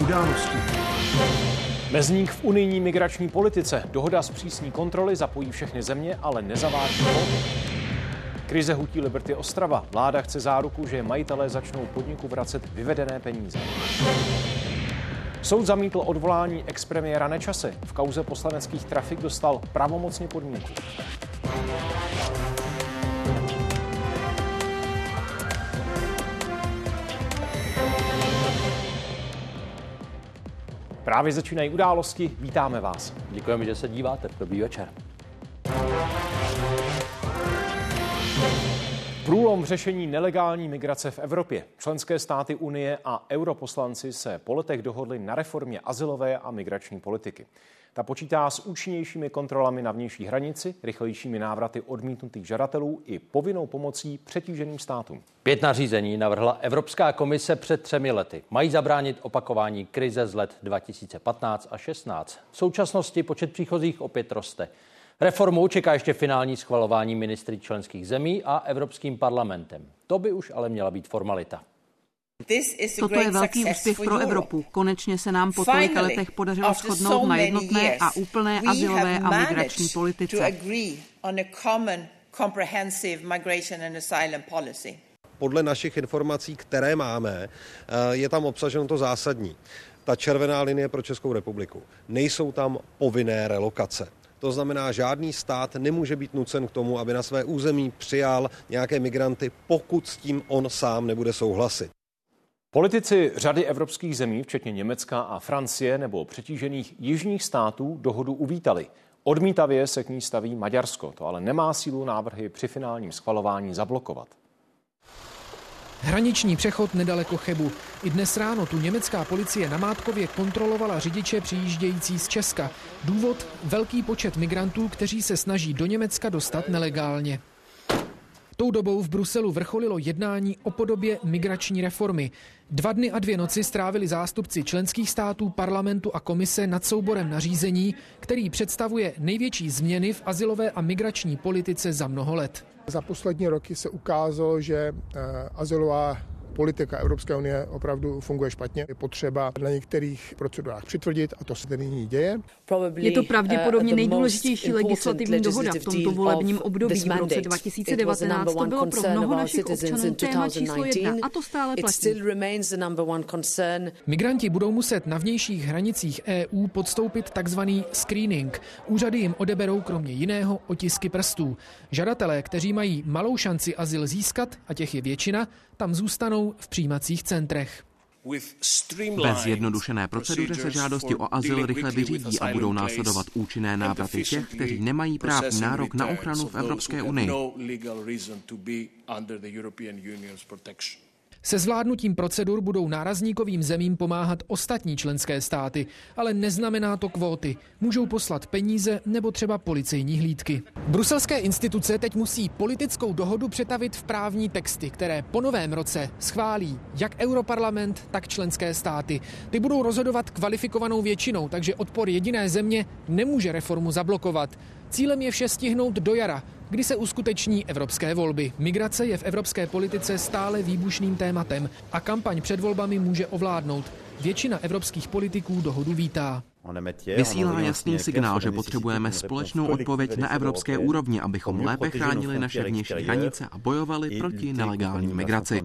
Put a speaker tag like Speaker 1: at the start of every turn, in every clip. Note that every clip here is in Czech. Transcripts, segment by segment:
Speaker 1: Události.
Speaker 2: Mezník v unijní migrační politice. Dohoda zpřísní kontroly, zapojí všechny země, ale nezavádí kvóty. Krize hutí Liberty Ostrava. Vláda chce záruku, že majitelé začnou podniku vracet vyvedené peníze. Soud zamítl odvolání expremiéra Nečasy. V kauze poslaneckých trafik dostal pravomocně podmínku. Právě začínají události. Vítáme vás.
Speaker 3: Děkujeme, že se díváte. Dobrý večer.
Speaker 2: Průlom v řešení nelegální migrace v Evropě. Členské státy Unie a europoslanci se po letech dohodli na reformě asilové a migrační politiky. Ta počítá s účinnějšími kontrolami na vnější hranici, rychlejšími návraty odmítnutých žadatelů i povinnou pomocí přetíženým státům.
Speaker 3: Pět nařízení navrhla Evropská komise před třemi lety. Mají zabránit opakování krize z let 2015 a 16. V současnosti počet příchozích opět roste. Reformu čeká ještě finální schvalování ministry členských zemí a Evropským parlamentem. To by už ale měla být formalita.
Speaker 4: Toto je velký úspěch pro Evropu. Konečně se nám po tolika letech podařilo shodnout na jednotné a úplné asilové a migrační politice.
Speaker 5: Podle našich informací, které máme, eh, je tam obsaženo to zásadní. Ta červená linie pro Českou republiku. Nejsou tam povinné relokace. To znamená, žádný stát nemůže být nucen k tomu, aby na své území přijal nějaké migranty, pokud s tím on sám nebude souhlasit.
Speaker 2: Politici řady evropských zemí, včetně Německa a Francie nebo přetížených jižních států, dohodu uvítali. Odmítavě se k ní staví Maďarsko. To ale nemá sílu návrhy při finálním schvalování zablokovat.
Speaker 6: Hraniční přechod nedaleko Chebu. I dnes ráno tu německá policie na Mátkově kontrolovala řidiče přijíždějící z Česka. Důvod velký počet migrantů, kteří se snaží do Německa dostat nelegálně. Tou dobou v Bruselu vrcholilo jednání o podobě migrační reformy. Dva dny a dvě noci strávili zástupci členských států, parlamentu a komise nad souborem nařízení, který představuje největší změny v asilové a migrační politice za mnoho let.
Speaker 7: Za poslední roky se ukázalo, že eh, azylová politika Evropské unie opravdu funguje špatně. Je potřeba na některých procedurách přitvrdit a to se tedy nyní děje.
Speaker 4: Je to pravděpodobně uh, nejdůležitější legislativní dohoda v tomto volebním období. V roce 2019 to bylo pro mnoho našich občanů téma číslo jedna a to stále platí.
Speaker 6: Migranti budou muset na vnějších hranicích EU podstoupit takzvaný screening. Úřady jim odeberou kromě jiného otisky prstů. Žadatelé, kteří mají malou šanci azyl získat, a těch je většina, tam zůstanou v přijímacích centrech.
Speaker 8: Bez jednodušené proceduře se žádosti o azyl rychle vyřídí a budou následovat účinné návraty těch, kteří nemají právní nárok na ochranu v Evropské unii.
Speaker 6: Se zvládnutím procedur budou nárazníkovým zemím pomáhat ostatní členské státy, ale neznamená to kvóty. Můžou poslat peníze nebo třeba policejní hlídky. Bruselské instituce teď musí politickou dohodu přetavit v právní texty, které po novém roce schválí jak Europarlament, tak členské státy. Ty budou rozhodovat kvalifikovanou většinou, takže odpor jediné země nemůže reformu zablokovat. Cílem je vše stihnout do jara, kdy se uskuteční evropské volby. Migrace je v evropské politice stále výbušným tématem a kampaň před volbami může ovládnout. Většina evropských politiků dohodu vítá.
Speaker 8: Vysílá jasný signál, že potřebujeme společnou odpověď na evropské úrovni, abychom lépe chránili naše vnější hranice a bojovali proti nelegální migraci.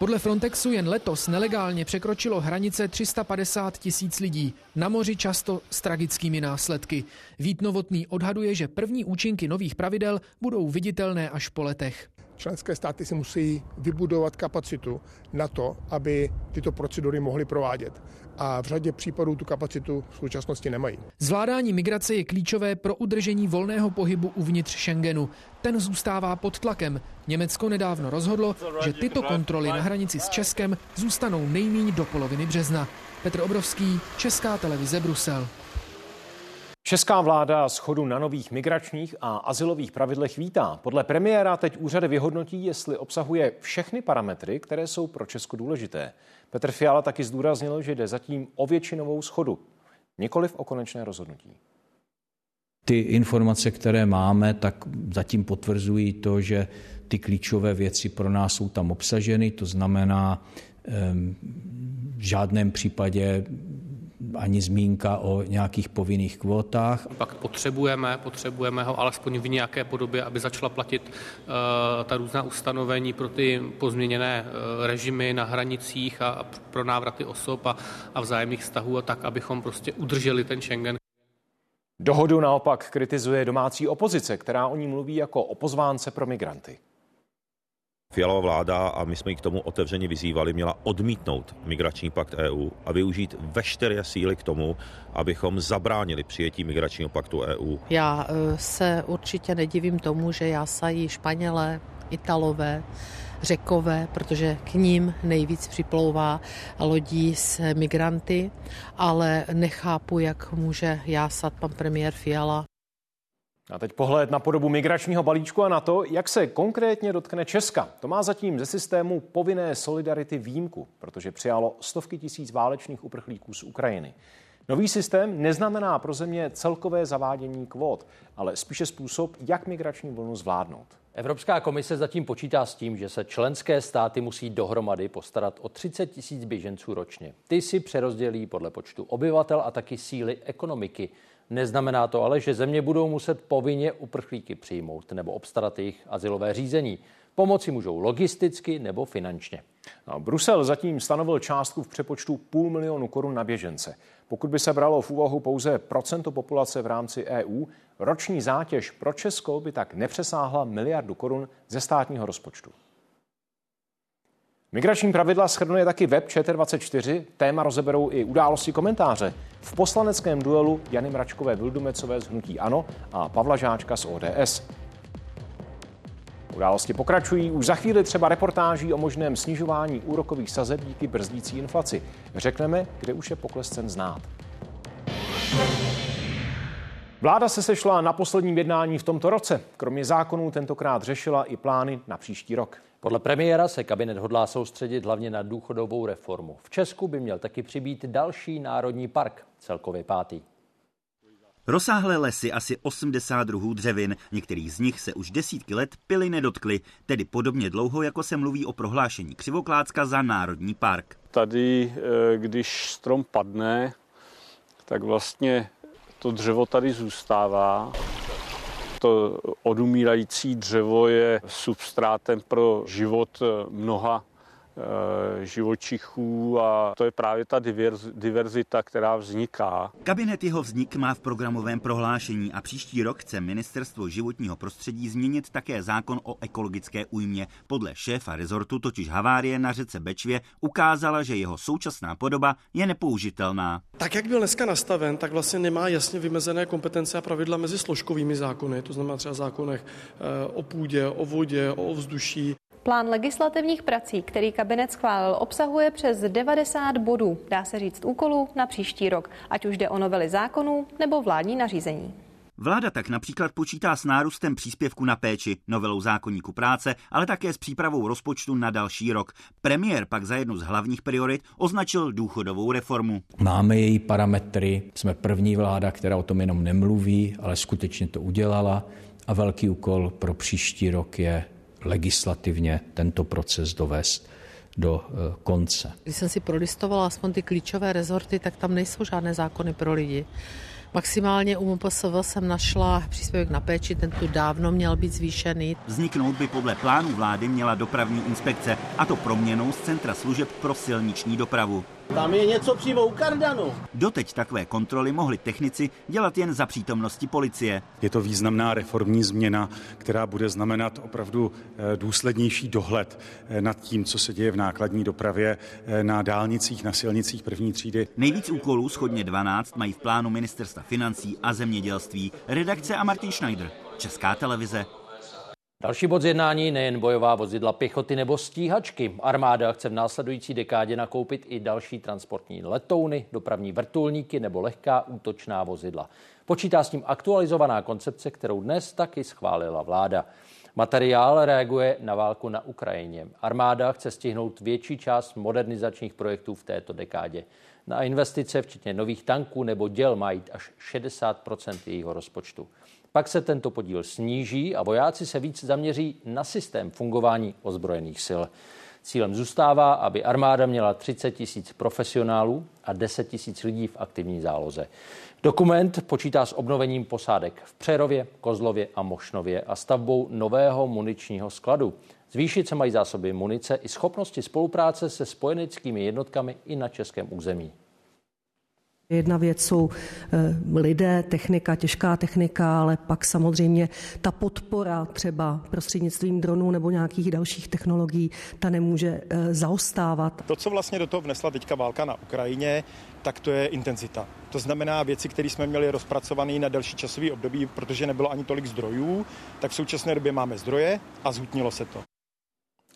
Speaker 6: Podle Frontexu jen letos nelegálně překročilo hranice 350 tisíc lidí, na moři často s tragickými následky. Vít Novotný odhaduje, že první účinky nových pravidel budou viditelné až po letech.
Speaker 7: Členské státy si musí vybudovat kapacitu na to, aby tyto procedury mohly provádět. A v řadě případů tu kapacitu v současnosti nemají.
Speaker 6: Zvládání migrace je klíčové pro udržení volného pohybu uvnitř Schengenu. Ten zůstává pod tlakem. Německo nedávno rozhodlo, že tyto kontroly na hranici s Českem zůstanou nejméně do poloviny března. Petr Obrovský, Česká televize Brusel.
Speaker 2: Česká vláda schodu na nových migračních a asilových pravidlech vítá. Podle premiéra teď úřady vyhodnotí, jestli obsahuje všechny parametry, které jsou pro Česko důležité. Petr Fiala taky zdůraznil, že jde zatím o většinovou schodu, nikoliv o konečné rozhodnutí.
Speaker 9: Ty informace, které máme, tak zatím potvrzují to, že ty klíčové věci pro nás jsou tam obsaženy, to znamená v žádném případě ani zmínka o nějakých povinných kvótách.
Speaker 1: Pak potřebujeme, potřebujeme ho alespoň v nějaké podobě, aby začala platit uh, ta různá ustanovení pro ty pozměněné uh, režimy na hranicích a, a pro návraty osob a, a vzájemných vztahů a tak, abychom prostě udrželi ten Schengen.
Speaker 2: Dohodu naopak kritizuje domácí opozice, která o ní mluví jako o pozvánce pro migranty.
Speaker 10: Fialová vláda, a my jsme ji k tomu otevřeně vyzývali, měla odmítnout migrační pakt EU a využít veškeré síly k tomu, abychom zabránili přijetí migračního paktu EU.
Speaker 11: Já e, se určitě nedivím tomu, že jásají Španělé, Italové, Řekové, protože k ním nejvíc připlouvá lodí s migranty, ale nechápu, jak může jásat pan premiér Fiala
Speaker 2: a teď pohled na podobu migračního balíčku a na to, jak se konkrétně dotkne Česka. To má zatím ze systému povinné solidarity výjimku, protože přijalo stovky tisíc válečných uprchlíků z Ukrajiny. Nový systém neznamená pro země celkové zavádění kvót, ale spíše způsob, jak migrační vlnu zvládnout.
Speaker 3: Evropská komise zatím počítá s tím, že se členské státy musí dohromady postarat o 30 tisíc běženců ročně. Ty si přerozdělí podle počtu obyvatel a taky síly ekonomiky. Neznamená to ale, že země budou muset povinně uprchlíky přijmout nebo obstarat jejich asilové řízení. Pomoci můžou logisticky nebo finančně.
Speaker 2: No, Brusel zatím stanovil částku v přepočtu půl milionu korun na běžence. Pokud by se bralo v úvahu pouze procento populace v rámci EU, roční zátěž pro Česko by tak nepřesáhla miliardu korun ze státního rozpočtu. Migrační pravidla schrnuje taky web ČT24. Téma rozeberou i události komentáře. V poslaneckém duelu Jany Mračkové Vildumecové z Hnutí Ano a Pavla Žáčka z ODS. Události pokračují už za chvíli třeba reportáží o možném snižování úrokových sazeb díky brzdící inflaci. Řekneme, kde už je pokles cen znát. Vláda se sešla na posledním jednání v tomto roce. Kromě zákonů tentokrát řešila i plány na příští rok.
Speaker 3: Podle premiéra se kabinet hodlá soustředit hlavně na důchodovou reformu. V Česku by měl taky přibít další národní park, celkově pátý.
Speaker 12: Rozsáhlé lesy, asi 80 druhů dřevin, některých z nich se už desítky let pily nedotkly, tedy podobně dlouho, jako se mluví o prohlášení Křivoklácka za Národní park.
Speaker 13: Tady, eh, když strom padne, tak vlastně to dřevo tady zůstává to odumírající dřevo je substrátem pro život mnoha Eh, živočichů a to je právě ta diverzita, která vzniká.
Speaker 12: Kabinet jeho vznik má v programovém prohlášení a příští rok chce ministerstvo životního prostředí změnit také zákon o ekologické újmě. Podle šéfa rezortu totiž havárie na řece Bečvě ukázala, že jeho současná podoba je nepoužitelná.
Speaker 14: Tak, jak byl dneska nastaven, tak vlastně nemá jasně vymezené kompetence a pravidla mezi složkovými zákony, to znamená třeba zákonech eh, o půdě, o vodě, o ovzduší.
Speaker 15: Plán legislativních prací, který kabinet schválil, obsahuje přes 90 bodů, dá se říct úkolů, na příští rok, ať už jde o novely zákonů nebo vládní nařízení.
Speaker 12: Vláda tak například počítá s nárůstem příspěvku na péči, novelou zákonníku práce, ale také s přípravou rozpočtu na další rok. Premiér pak za jednu z hlavních priorit označil důchodovou reformu.
Speaker 9: Máme její parametry, jsme první vláda, která o tom jenom nemluví, ale skutečně to udělala a velký úkol pro příští rok je legislativně tento proces dovést do eh, konce.
Speaker 11: Když jsem si prolistovala aspoň ty klíčové rezorty, tak tam nejsou žádné zákony pro lidi. Maximálně u MPSV jsem našla příspěvek na péči, ten tu dávno měl být zvýšený.
Speaker 12: Vzniknout by podle plánu vlády měla dopravní inspekce, a to proměnou z Centra služeb pro silniční dopravu.
Speaker 16: Tam je něco přímo u kardanu.
Speaker 12: Doteď takové kontroly mohli technici dělat jen za přítomnosti policie.
Speaker 17: Je to významná reformní změna, která bude znamenat opravdu eh, důslednější dohled eh, nad tím, co se děje v nákladní dopravě eh, na dálnicích, na silnicích první třídy.
Speaker 12: Nejvíc úkolů, schodně 12, mají v plánu ministerstva financí a zemědělství. Redakce a Martin Schneider, Česká televize.
Speaker 3: Další bod z jednání nejen bojová vozidla pěchoty nebo stíhačky. Armáda chce v následující dekádě nakoupit i další transportní letouny, dopravní vrtulníky nebo lehká útočná vozidla. Počítá s tím aktualizovaná koncepce, kterou dnes taky schválila vláda. Materiál reaguje na válku na Ukrajině. Armáda chce stihnout větší část modernizačních projektů v této dekádě. Na investice, včetně nových tanků nebo děl, mají až 60% jejího rozpočtu. Pak se tento podíl sníží a vojáci se víc zaměří na systém fungování ozbrojených sil. Cílem zůstává, aby armáda měla 30 tisíc profesionálů a 10 tisíc lidí v aktivní záloze. Dokument počítá s obnovením posádek v Přerově, Kozlově a Mošnově a stavbou nového muničního skladu. Zvýšit se mají zásoby munice i schopnosti spolupráce se spojeneckými jednotkami i na českém území.
Speaker 18: Jedna věc jsou eh, lidé, technika, těžká technika, ale pak samozřejmě ta podpora třeba prostřednictvím dronů nebo nějakých dalších technologií, ta nemůže eh, zaostávat.
Speaker 19: To, co vlastně do toho vnesla teďka válka na Ukrajině, tak to je intenzita. To znamená věci, které jsme měli rozpracované na delší časový období, protože nebylo ani tolik zdrojů, tak v současné době máme zdroje a zhutnilo se to.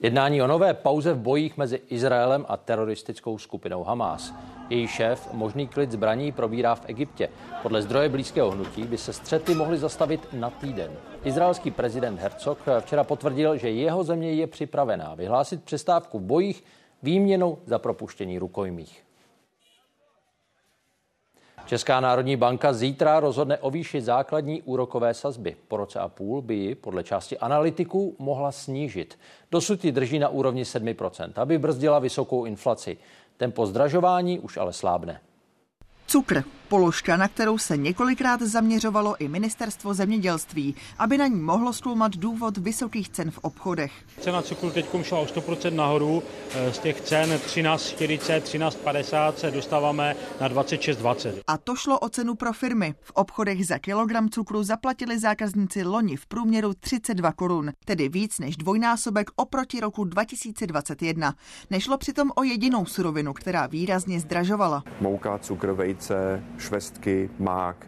Speaker 3: Jednání o nové pauze v bojích mezi Izraelem a teroristickou skupinou Hamas. Její šéf možný klid zbraní probírá v Egyptě. Podle zdroje blízkého hnutí by se střety mohly zastavit na týden. Izraelský prezident Herzog včera potvrdil, že jeho země je připravená vyhlásit přestávku v bojích výměnou za propuštění rukojmích. Česká národní banka zítra rozhodne o výši základní úrokové sazby. Po roce a půl by ji podle části analytiků mohla snížit. Dosud ji drží na úrovni 7%, aby brzdila vysokou inflaci. Tempo zdražování už ale slábne.
Speaker 20: Cukr, položka, na kterou se několikrát zaměřovalo i ministerstvo zemědělství, aby na ní mohlo zkoumat důvod vysokých cen v obchodech.
Speaker 21: Cena cukru teď šla o 100% nahoru, eh, z těch cen 13,40, 13,50 se dostáváme na 26,20.
Speaker 20: A to šlo o cenu pro firmy. V obchodech za kilogram cukru zaplatili zákazníci loni v průměru 32 korun, tedy víc než dvojnásobek oproti roku 2021. Nešlo přitom o jedinou surovinu, která výrazně zdražovala.
Speaker 22: Mouka, cukr, vejce, švestky, mák,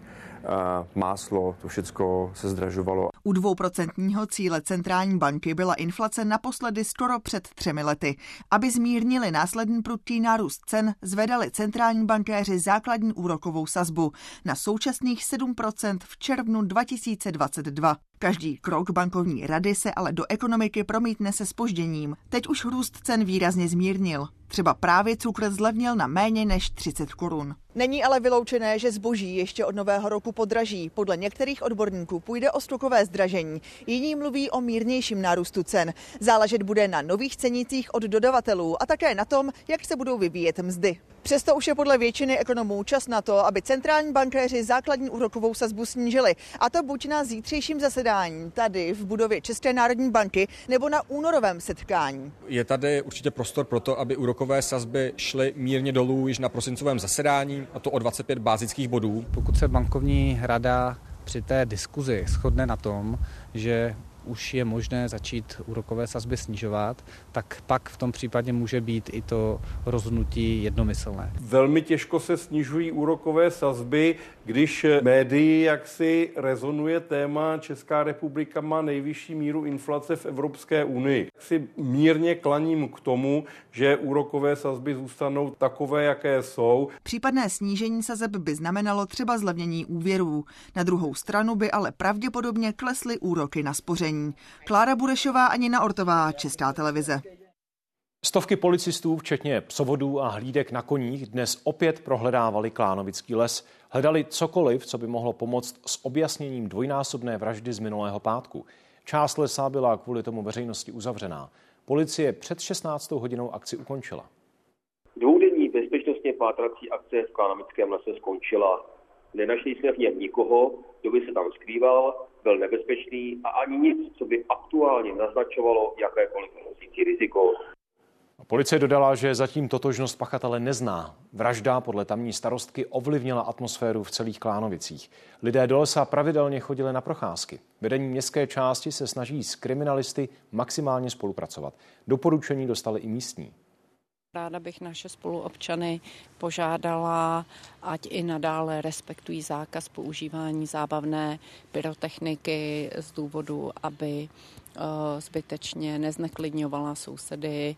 Speaker 22: máslo, to všechno se zdražovalo.
Speaker 20: U dvouprocentního cíle centrální banky byla inflace naposledy skoro před třemi lety. Aby zmírnili následný prudký nárůst cen, zvedali centrální bankéři základní úrokovou sazbu na současných 7% v červnu 2022. Každý krok bankovní rady se ale do ekonomiky promítne se spožděním. Teď už růst cen výrazně zmírnil. Třeba právě cukr zlevnil na méně než 30 korun. Není ale vyloučené, že zboží ještě od nového roku podraží. Podle některých odborníků půjde o skokové zdražení. Jiní mluví o mírnějším nárůstu cen. Záležet bude na nových cenících od dodavatelů a také na tom, jak se budou vyvíjet mzdy. Přesto už je podle většiny ekonomů čas na to, aby centrální bankéři základní úrokovou sazbu snížili. A to buď na zítřejším zasedání tady v budově České národní banky nebo na únorovém setkání.
Speaker 23: Je tady určitě prostor pro to, aby úrokové sazby šly mírně dolů již na prosincovém zasedání, a to o 25 bázických bodů.
Speaker 24: Pokud se bankovní rada při té diskuzi shodne na tom, že už je možné začít úrokové sazby snižovat, tak pak v tom případě může být i to rozhodnutí jednomyslné.
Speaker 25: Velmi těžko se snižují úrokové sazby, když médií jaksi rezonuje téma Česká republika má nejvyšší míru inflace v Evropské unii. Si mírně klaním k tomu, že úrokové sazby zůstanou takové, jaké jsou.
Speaker 20: Případné snížení sazeb by znamenalo třeba zlevnění úvěrů. Na druhou stranu by ale pravděpodobně klesly úroky na spoření. Klára Burešová a Nina Ortová, Česká televize.
Speaker 2: Stovky policistů, včetně psovodů a hlídek na koních, dnes opět prohledávali Klánovický les. Hledali cokoliv, co by mohlo pomoct s objasněním dvojnásobné vraždy z minulého pátku. Část lesa byla kvůli tomu veřejnosti uzavřená. Policie před 16. hodinou akci ukončila.
Speaker 26: Dvoudenní bezpečnostně pátrací akce v Klánovickém lese skončila. Nenašli jsme v něm nikoho, kdo by se tam skrýval, byl nebezpečný a ani nic, co by aktuálně naznačovalo jakékoliv hrozící riziko.
Speaker 2: Policie dodala, že zatím totožnost pachatele nezná. Vražda podle tamní starostky ovlivnila atmosféru v celých Klánovicích. Lidé do lesa pravidelně chodili na procházky. Vedení městské části se snaží s kriminalisty maximálně spolupracovat. Doporučení dostali i místní.
Speaker 27: Ráda bych naše spoluobčany požádala, ať i nadále respektují zákaz používání zábavné pyrotechniky z důvodu, aby eh, zbytečně nezneklidňovala sousedy.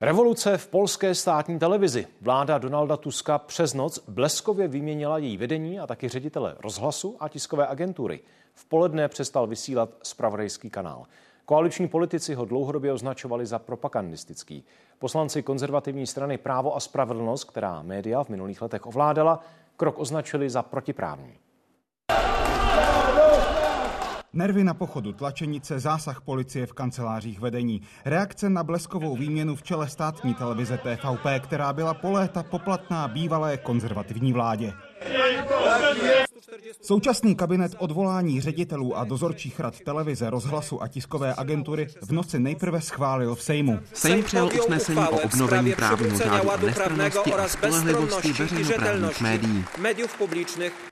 Speaker 2: Revoluce v polské státní televizi. Vláda Donalda Tuska přes noc bleskově vyměnila její vedení a taky ředitele rozhlasu a tiskové agentury. V poledne přestal vysílat spravodajský kanál. Koaliční politici ho dlouhodobě označovali za propagandistický. Poslanci konzervativní strany Právo a spravedlnost, která média v minulých letech ovládala, krok označili za protiprávní.
Speaker 28: Nervy na pochodu tlačenice, zásah policie v kancelářích vedení. Reakce na bleskovou výměnu v čele státní televize TVP, která byla po léta poplatná bývalé konzervativní vládě. Současný kabinet odvolání ředitelů a dozorčích rad televize, rozhlasu a tiskové agentury v noci nejprve schválil v Sejmu.
Speaker 29: Sejm přijal usnesení o obnovení právního řádu a nestrannosti a spolehlivosti veřejnoprávních médií.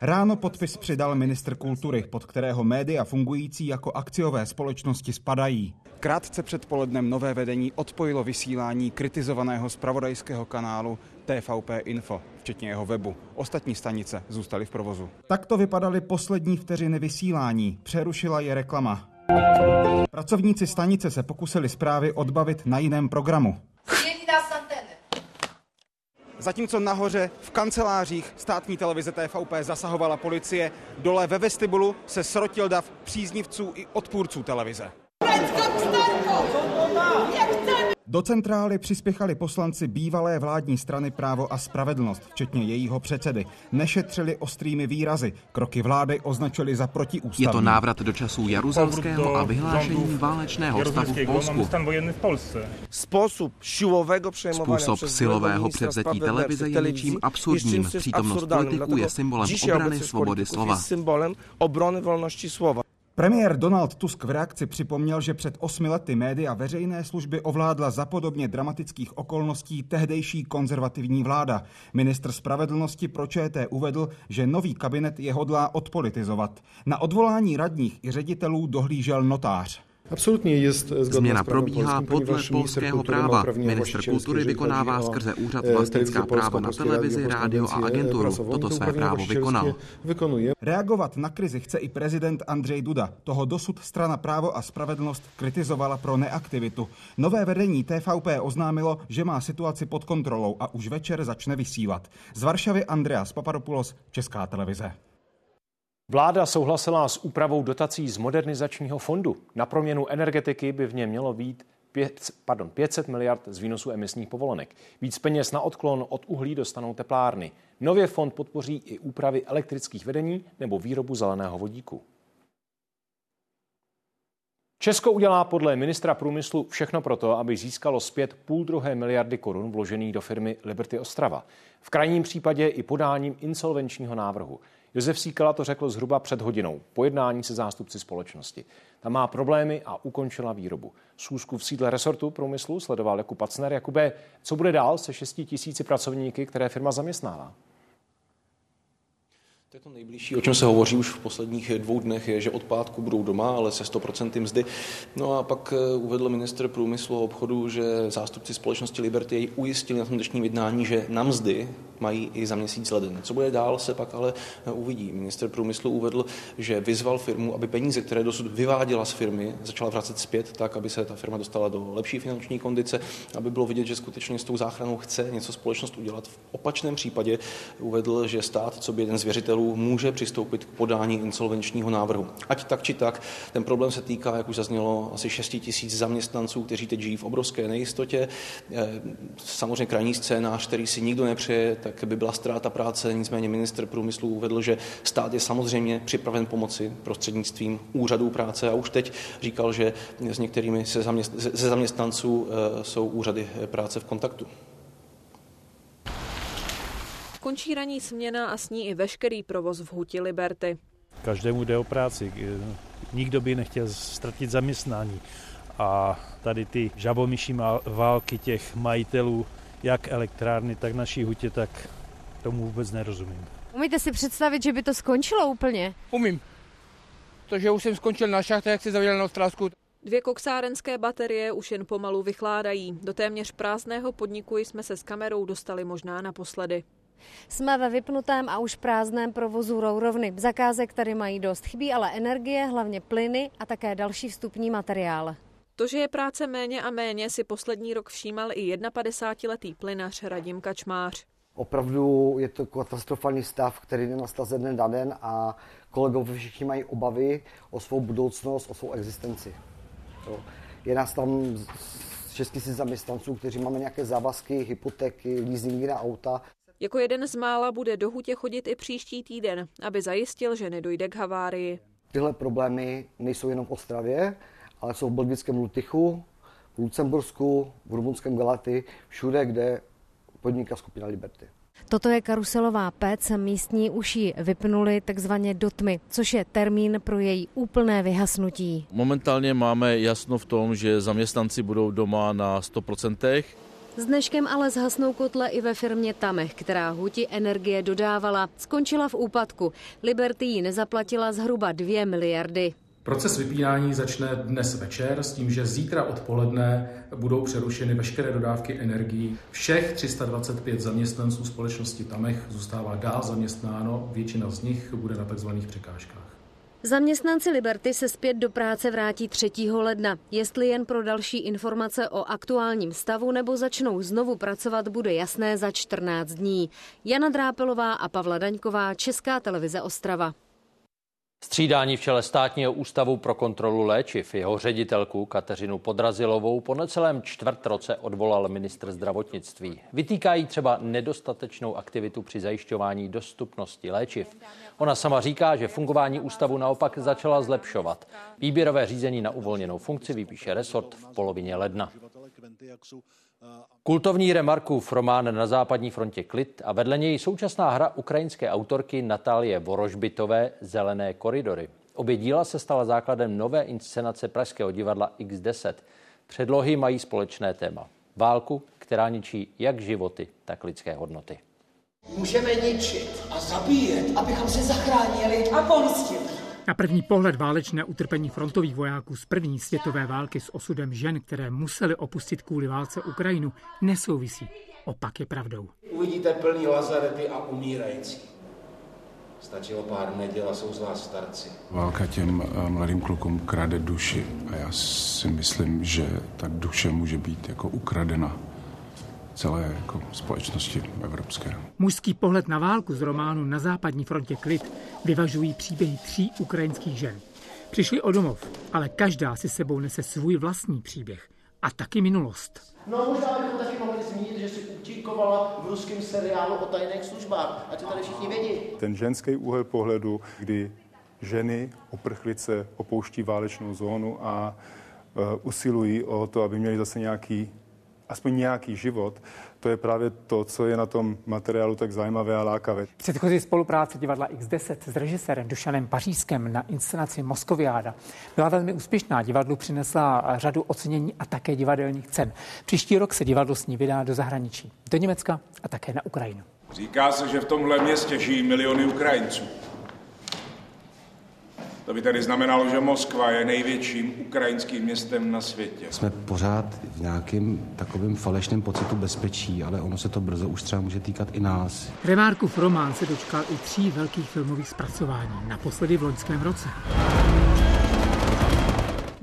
Speaker 28: Ráno podpis přidal ministr kultury, pod kterého média fungující jako akciové společnosti spadají. Krátce před polednem nové vedení odpojilo vysílání kritizovaného spravodajského kanálu TVP Info, včetně jeho webu. Ostatní stanice zůstaly v provozu. Takto vypadaly poslední vteřiny vysílání. Přerušila je reklama. Pracovníci stanice se pokusili zprávy odbavit na jiném programu. Zatímco nahoře v kancelářích státní televize TVP zasahovala policie, dole ve vestibulu se srotil dav příznivců i odpůrců televize. Do centrály přispěchali poslanci bývalé vládní strany Právo a spravedlnost, včetně jejího předsedy. Nešetřili ostrými výrazy. Kroky vlády označili za protiústavní.
Speaker 29: Je to návrat do časů Jaruzelského a vyhlášení válečného stavu v Polsku.
Speaker 30: Způsob silového
Speaker 29: Způsob silového převzetí televize je něčím absurdním. Přítomnost politiků je symbolem obrany svobody slova.
Speaker 30: Symbolem obrany volnosti slova.
Speaker 28: Premiér Donald Tusk v reakci připomněl, že před osmi lety média veřejné služby ovládla za podobně dramatických okolností tehdejší konzervativní vláda. Ministr spravedlnosti pro ČT uvedl, že nový kabinet je hodlá odpolitizovat. Na odvolání radních i ředitelů dohlížel notář.
Speaker 29: Absolutně je Změna probíhá podle polského práva. Minister kultury vykonává skrze úřad vlastnická práva na televizi, rádio a agenturu. Toto své právo vykonal.
Speaker 28: Reagovat na krizi chce i prezident Andřej Duda. Toho dosud strana právo a spravedlnost kritizovala pro neaktivitu. Nové vedení TVP oznámilo, že má situaci pod kontrolou a už večer začne vysílat. Z Varšavy Andreas Papadopoulos, Česká televize.
Speaker 2: Vláda souhlasila s úpravou dotací z modernizačního fondu. Na proměnu energetiky by v něm mělo být 5, pardon, 500 miliard z výnosu emisních povolenek. Víc peněz na odklon od uhlí dostanou teplárny. Nově fond podpoří i úpravy elektrických vedení nebo výrobu zeleného vodíku. Česko udělá podle ministra průmyslu všechno proto, aby získalo zpět půl druhé miliardy korun vložených do firmy Liberty Ostrava. V krajním případě i podáním insolvenčního návrhu. Josef Síkala to řekl zhruba před hodinou po jednání se zástupci společnosti. Ta má problémy a ukončila výrobu. Schůzku v sídle resortu průmyslu sledoval Jakub Pacner. Jakube, co bude dál se 6 tisíci pracovníky, které firma zaměstnává?
Speaker 31: Je to nejbližší, o čem se hovoří už v posledních dvou dnech, je, že od pátku budou doma, ale se 100% mzdy. No a pak eh, uvedl minister průmyslu a obchodu, že zástupci společnosti Liberty jej ujistili na tom dnešním jednání, že na mzdy mají i za měsíc leden. Co bude dál, se pak ale eh, uvidí. Minister průmyslu uvedl, že vyzval firmu, aby peníze, které dosud vyváděla z firmy, začala vracet zpět, tak, aby se ta firma dostala do lepší finanční kondice, aby bylo vidět, že skutečně s tou záchranou chce něco společnost udělat. V opačném případě uvedl, že stát, co by jeden z věřitelů, může přistoupit k podání insolvenčního návrhu. Ať tak či tak, ten problém se týká, jak už zaznělo, asi 6 tisíc zaměstnanců, kteří teď žijí v obrovské nejistotě. Eh, samozřejmě krajní scénář, který si nikdo nepřeje, tak by byla ztráta práce. Nicméně minister průmyslu uvedl, že stát je samozřejmě připraven pomoci prostřednictvím úřadů práce a už teď říkal, že s některými ze zaměstnanců eh, jsou úřady práce v kontaktu.
Speaker 27: Končí ranní směna a s ní i veškerý provoz v Huti Liberty.
Speaker 32: Každému jde o práci. Nikdo by nechtěl ztratit zaměstnání. A tady ty žabomyší války těch majitelů, jak elektrárny, tak naší hutě, tak tomu vůbec nerozumím.
Speaker 27: Umíte si představit, že by to skončilo úplně?
Speaker 33: Umím. Protože už jsem skončil na šachtě, jak si zavěděl na Ostrásku.
Speaker 27: Dvě koksárenské baterie už jen pomalu vychládají. Do téměř prázdného podniku jsme se s kamerou dostali možná naposledy. Jsme ve vypnutém a už prázdném provozu rourovny. Zakázek tady mají dost. Chybí ale energie, hlavně plyny a také další vstupní materiál. To, že je práce méně a méně, si poslední rok všímal i 51-letý plynař Radim Kačmář.
Speaker 34: Opravdu je to katastrofální stav, který nenastal ze dne na den a kolegové všichni mají obavy o svou budoucnost, o svou existenci. Je nás tam 6 000 zaměstnanců, kteří máme nějaké závazky, hypotéky, leasingy na auta.
Speaker 27: Jako jeden z mála bude do hutě chodit i příští týden, aby zajistil, že nedojde k havárii.
Speaker 34: tyhle problémy nejsou jenom v Ostravě, ale jsou v belgickém Lutychu, v Lucembursku, v rumunském Galaty, všude, kde podniká skupina Liberty.
Speaker 35: Toto je karuselová pec, místní už ji vypnuli takzvaně do tmy, což je termín pro její úplné vyhasnutí.
Speaker 36: Momentálně máme jasno v tom, že zaměstnanci budou doma na 100%.
Speaker 35: S dneškem ale zhasnou kotle i ve firmě Tamech, která huti energie dodávala. Skončila v úpadku. Liberty ji nezaplatila zhruba 2 miliardy.
Speaker 37: Proces vypínání začne dnes večer s tím, že zítra odpoledne budou přerušeny veškeré dodávky energií. Všech 325 zaměstnanců společnosti Tamech zůstává dál zaměstnáno, většina z nich bude na tzv. překážkách.
Speaker 35: Zaměstnanci Liberty se zpět do práce vrátí 3. ledna. Jestli jen pro další informace o aktuálním stavu nebo začnou znovu pracovat, bude jasné za 14 dní. Jana Drápelová a Pavla Daňková, Česká televize Ostrava.
Speaker 3: Střídání v čele státního ústavu pro kontrolu léčiv jeho ředitelku Kateřinu Podrazilovou po necelém čtvrt roce odvolal ministr zdravotnictví. Vytýkají třeba nedostatečnou aktivitu při zajišťování dostupnosti léčiv. Ona sama říká, že fungování ústavu naopak začala zlepšovat. Výběrové řízení na uvolněnou funkci vypíše resort v polovině ledna. Kultovní Remarkův román Na západní frontě klid a vedle něj současná hra ukrajinské autorky Natálie Vorožbitové Zelené koridory. Obě díla se stala základem nové inscenace Pražského divadla X10. Předlohy mají společné téma. Válku, která ničí jak životy, tak lidské hodnoty.
Speaker 38: Můžeme ničit a zabíjet, abychom se zachránili a pomstili.
Speaker 39: Na první pohled válečné utrpení frontových vojáků z první světové války s osudem žen, které museli opustit kvůli válce Ukrajinu, nesouvisí. Opak je pravdou.
Speaker 38: Uvidíte plný lazarety a umírající. Stačilo pár neděl a jsou z vás starci.
Speaker 30: Válka těm eh, mladým klukům krade duši a já si myslím, že ta duše může být jako ukradena celé jako společnosti evropské.
Speaker 39: Mužský pohled na válku z románu Na západní frontě klid vyvažují příběhy tří ukrajinských žen. Přišli o domov, ale každá si sebou nese svůj vlastní příběh a taky minulost.
Speaker 38: No možná bychom taky mohli zmínit, že si účinkovala v ruském seriálu o tajných službách. A to tady všichni vědí.
Speaker 30: Ten ženský úhel pohledu, kdy ženy uprchlice opouští válečnou zónu a uh, usilují o to, aby měli zase nějaký aspoň nějaký život, to je právě to, co je na tom materiálu tak zajímavé a lákavé.
Speaker 40: Předchozí spolupráce divadla X10 s režisérem Dušanem Pařížskem na inscenaci Moskoviáda byla velmi úspěšná. Divadlu přinesla řadu ocenění a také divadelních cen. Příští rok se divadlo s ní vydá do zahraničí, do Německa a také na Ukrajinu.
Speaker 41: Říká se, že v tomhle městě žijí miliony Ukrajinců. To by tedy znamenalo, že Moskva je největším ukrajinským městem na světě.
Speaker 42: Jsme pořád v nějakém takovém falešném pocitu bezpečí, ale ono se to brzo už třeba může týkat i nás.
Speaker 39: Remárkův román se dočkal i tří velkých filmových zpracování, naposledy v loňském roce.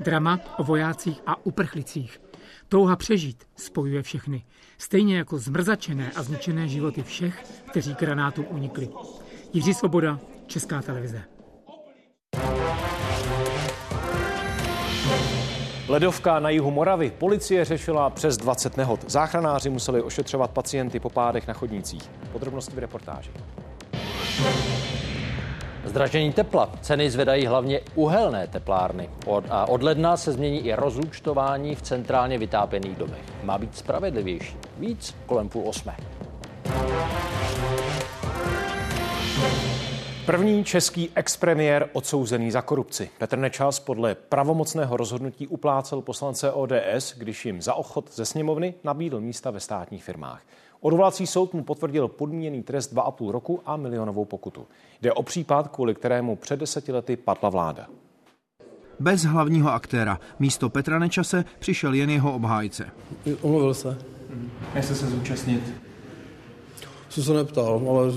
Speaker 39: Drama o vojácích a uprchlicích. Touha přežít spojuje všechny, stejně jako zmrzačené a zničené životy všech, kteří granátům unikli. Jiří Svoboda, Česká televize.
Speaker 2: Ledovka na jihu Moravy. Policie řešila přes 20 nehod. Záchranáři museli ošetřovat pacienty po pádech na chodnících. Podrobnosti v reportáži.
Speaker 3: Zdražení tepla. Ceny zvedají hlavně uhelné teplárny. Od, a od ledna se změní i rozúčtování v centrálně vytápěných domech. Má být spravedlivější. Víc kolem půl osmé.
Speaker 2: První český expremiér odsouzený za korupci. Petr Nečas podle pravomocného rozhodnutí uplácel poslance ODS, když jim za ochot ze sněmovny nabídl místa ve státních firmách. Odvolací soud mu potvrdil podmíněný trest 2,5 roku a milionovou pokutu. Jde o případ, kvůli kterému před deseti lety padla vláda.
Speaker 43: Bez hlavního aktéra místo Petra Nečase přišel jen jeho obhájce.
Speaker 44: Omluvil se.
Speaker 2: Nechce se zúčastnit?
Speaker 44: Jsem se neptal, ale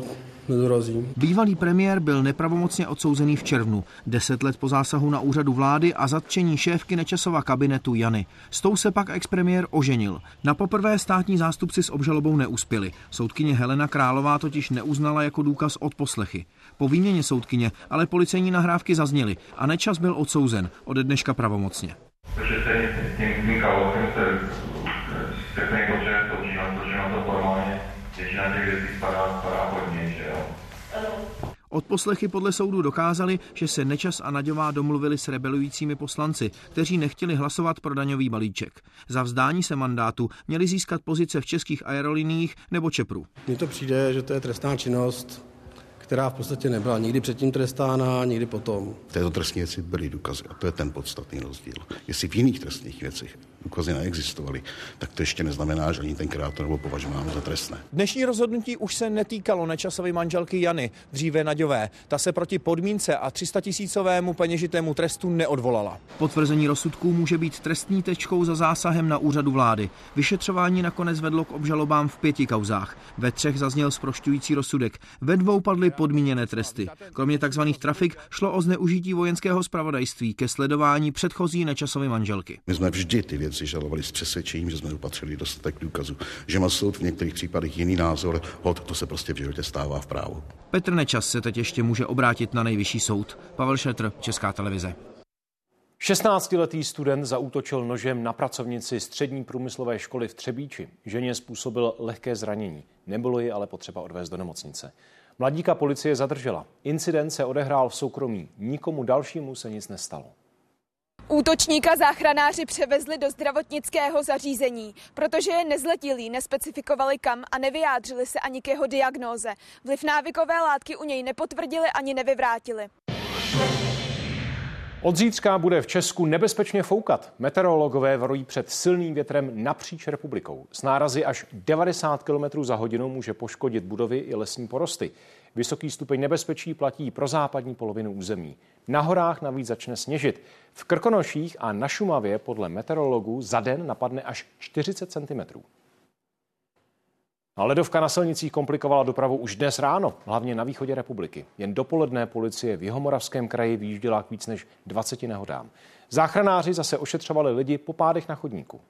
Speaker 44: nedorazím.
Speaker 43: Bývalý premiér byl nepravomocně odsouzený v červnu, deset let po zásahu na úřadu vlády a zatčení šéfky Nečasova kabinetu Jany. S tou se pak expremiér oženil. Na poprvé státní zástupci s obžalobou neuspěli. Soudkyně Helena Králová totiž neuznala jako důkaz od poslechy. Po výměně soudkyně ale policejní nahrávky zazněly a Nečas byl odsouzen, ode dneška pravomocně. Takže s tím, tím se řekne, že to, že na to formálně většina těch věcí spadá, spadá pod něj, že jo? Odposlechy podle soudu dokázaly, že se Nečas a Naďová domluvili s rebelujícími poslanci, kteří nechtěli hlasovat pro daňový balíček. Za vzdání se mandátu měli získat pozice v českých aeroliniích nebo Čepru.
Speaker 45: Mně to přijde, že to je trestná činnost, která v podstatě nebyla nikdy předtím trestána, nikdy potom.
Speaker 30: V této trestní věci byly důkazy a to je ten podstatný rozdíl. Jestli v jiných trestných věcech důkazy neexistovaly, tak to ještě neznamená, že ani tenkrát to nebylo považováno za trestné.
Speaker 46: Dnešní rozhodnutí už se netýkalo nečasové manželky Jany, dříve Naďové. Ta se proti podmínce a 300 tisícovému peněžitému trestu neodvolala.
Speaker 43: Potvrzení rozsudků může být trestní tečkou za zásahem na úřadu vlády. Vyšetřování nakonec vedlo k obžalobám v pěti kauzách. Ve třech zazněl zprošťující rozsudek. Ve dvou padly podmíněné tresty. Kromě tzv. trafik šlo o zneužití vojenského spravodajství ke sledování předchozí nečasové manželky.
Speaker 30: My jsme vždy ty věci žalovali s přesvědčením, že jsme dopatřili dostatek důkazů. Že má soud v některých případech jiný názor, hod, to se prostě v životě stává v právu.
Speaker 43: Petr Nečas se teď ještě může obrátit na nejvyšší soud. Pavel Šetr, Česká televize.
Speaker 2: 16-letý student zaútočil nožem na pracovnici střední průmyslové školy v Třebíči. Ženě způsobil lehké zranění. Nebylo ji ale potřeba odvést do nemocnice. Mladíka policie zadržela. Incident se odehrál v soukromí. Nikomu dalšímu se nic nestalo.
Speaker 47: Útočníka záchranáři převezli do zdravotnického zařízení, protože je nezletilý, nespecifikovali kam a nevyjádřili se ani k jeho diagnóze. Vliv návykové látky u něj nepotvrdili ani nevyvrátili.
Speaker 2: Od zítřka bude v Česku nebezpečně foukat. Meteorologové varují před silným větrem napříč republikou. S nárazy až 90 km za hodinu může poškodit budovy i lesní porosty. Vysoký stupeň nebezpečí platí pro západní polovinu území. Na horách navíc začne sněžit. V Krkonoších a na Šumavě podle meteorologů za den napadne až 40 cm. A ledovka na silnicích komplikovala dopravu už dnes ráno, hlavně na východě republiky. Jen dopoledne policie v Jihomoravském kraji vyjížděla k víc než 20 nehodám. Záchranáři zase ošetřovali lidi po pádech na chodníku.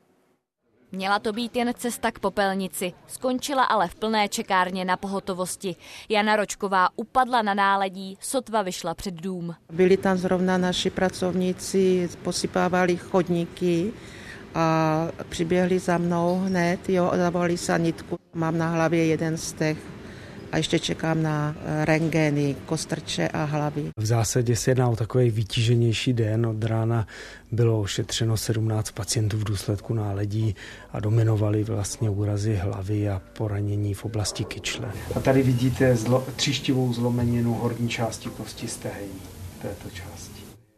Speaker 48: Měla to být jen cesta k popelnici, skončila ale v plné čekárně na pohotovosti. Jana Ročková upadla na náledí, sotva vyšla před dům.
Speaker 49: Byli tam zrovna naši pracovníci, posypávali chodníky a přiběhli za mnou hned, jo, zavolali sanitku. Mám na hlavě jeden z těch a ještě čekám na eh, rengény, kostrče a hlavy.
Speaker 50: V zásadě se jedná o takový vytíženější den. Od rána bylo ošetřeno 17 pacientů v důsledku náledí a dominovali vlastně úrazy hlavy a poranění v oblasti kyčle.
Speaker 51: A tady vidíte zlo, tříštivou zlomeninu horní části kosti stehení této části.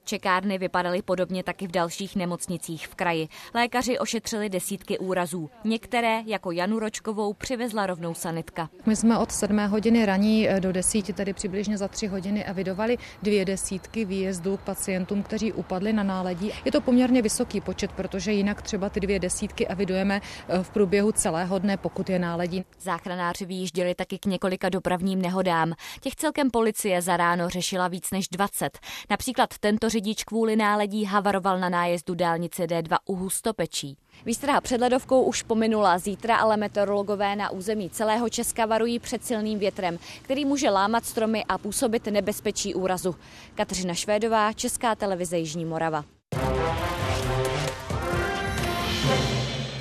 Speaker 48: Čekárny vypadaly podobně taky v dalších nemocnicích v kraji. Lékaři ošetřili desítky úrazů. Některé, jako Janu Ročkovou, přivezla rovnou sanitka.
Speaker 52: My jsme od 7 hodiny raní do desíti, tedy přibližně za tři hodiny, evidovali dvě desítky výjezdů k pacientům, kteří upadli na náledí. Je to poměrně vysoký počet, protože jinak třeba ty dvě desítky evidujeme eh, v průběhu celého dne, pokud je náledí.
Speaker 48: Záchranáři vyjížděli taky k několika dopravním nehodám. Těch celkem policie za ráno řešila víc než 20. Například tento řidič kvůli náledí havaroval na nájezdu dálnice D2 u Hustopečí. Výstraha před ledovkou už pominula zítra, ale meteorologové na území celého Česka varují před silným větrem, který může lámat stromy a působit nebezpečí úrazu. Kateřina Švédová, Česká televize Jižní Morava.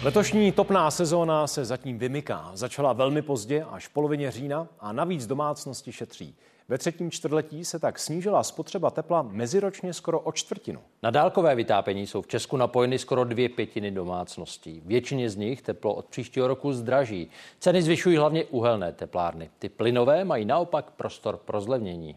Speaker 2: Letošní topná sezóna se zatím vymyká. Začala velmi pozdě, až v polovině října a navíc domácnosti šetří. Ve třetím čtvrtletí se tak snížila spotřeba tepla meziročně skoro o čtvrtinu.
Speaker 3: Na dálkové vytápění jsou v Česku napojeny skoro dvě pětiny domácností. Většině z nich teplo od příštího roku zdraží. Ceny zvyšují hlavně uhelné teplárny. Ty plynové mají naopak prostor pro zlevnění.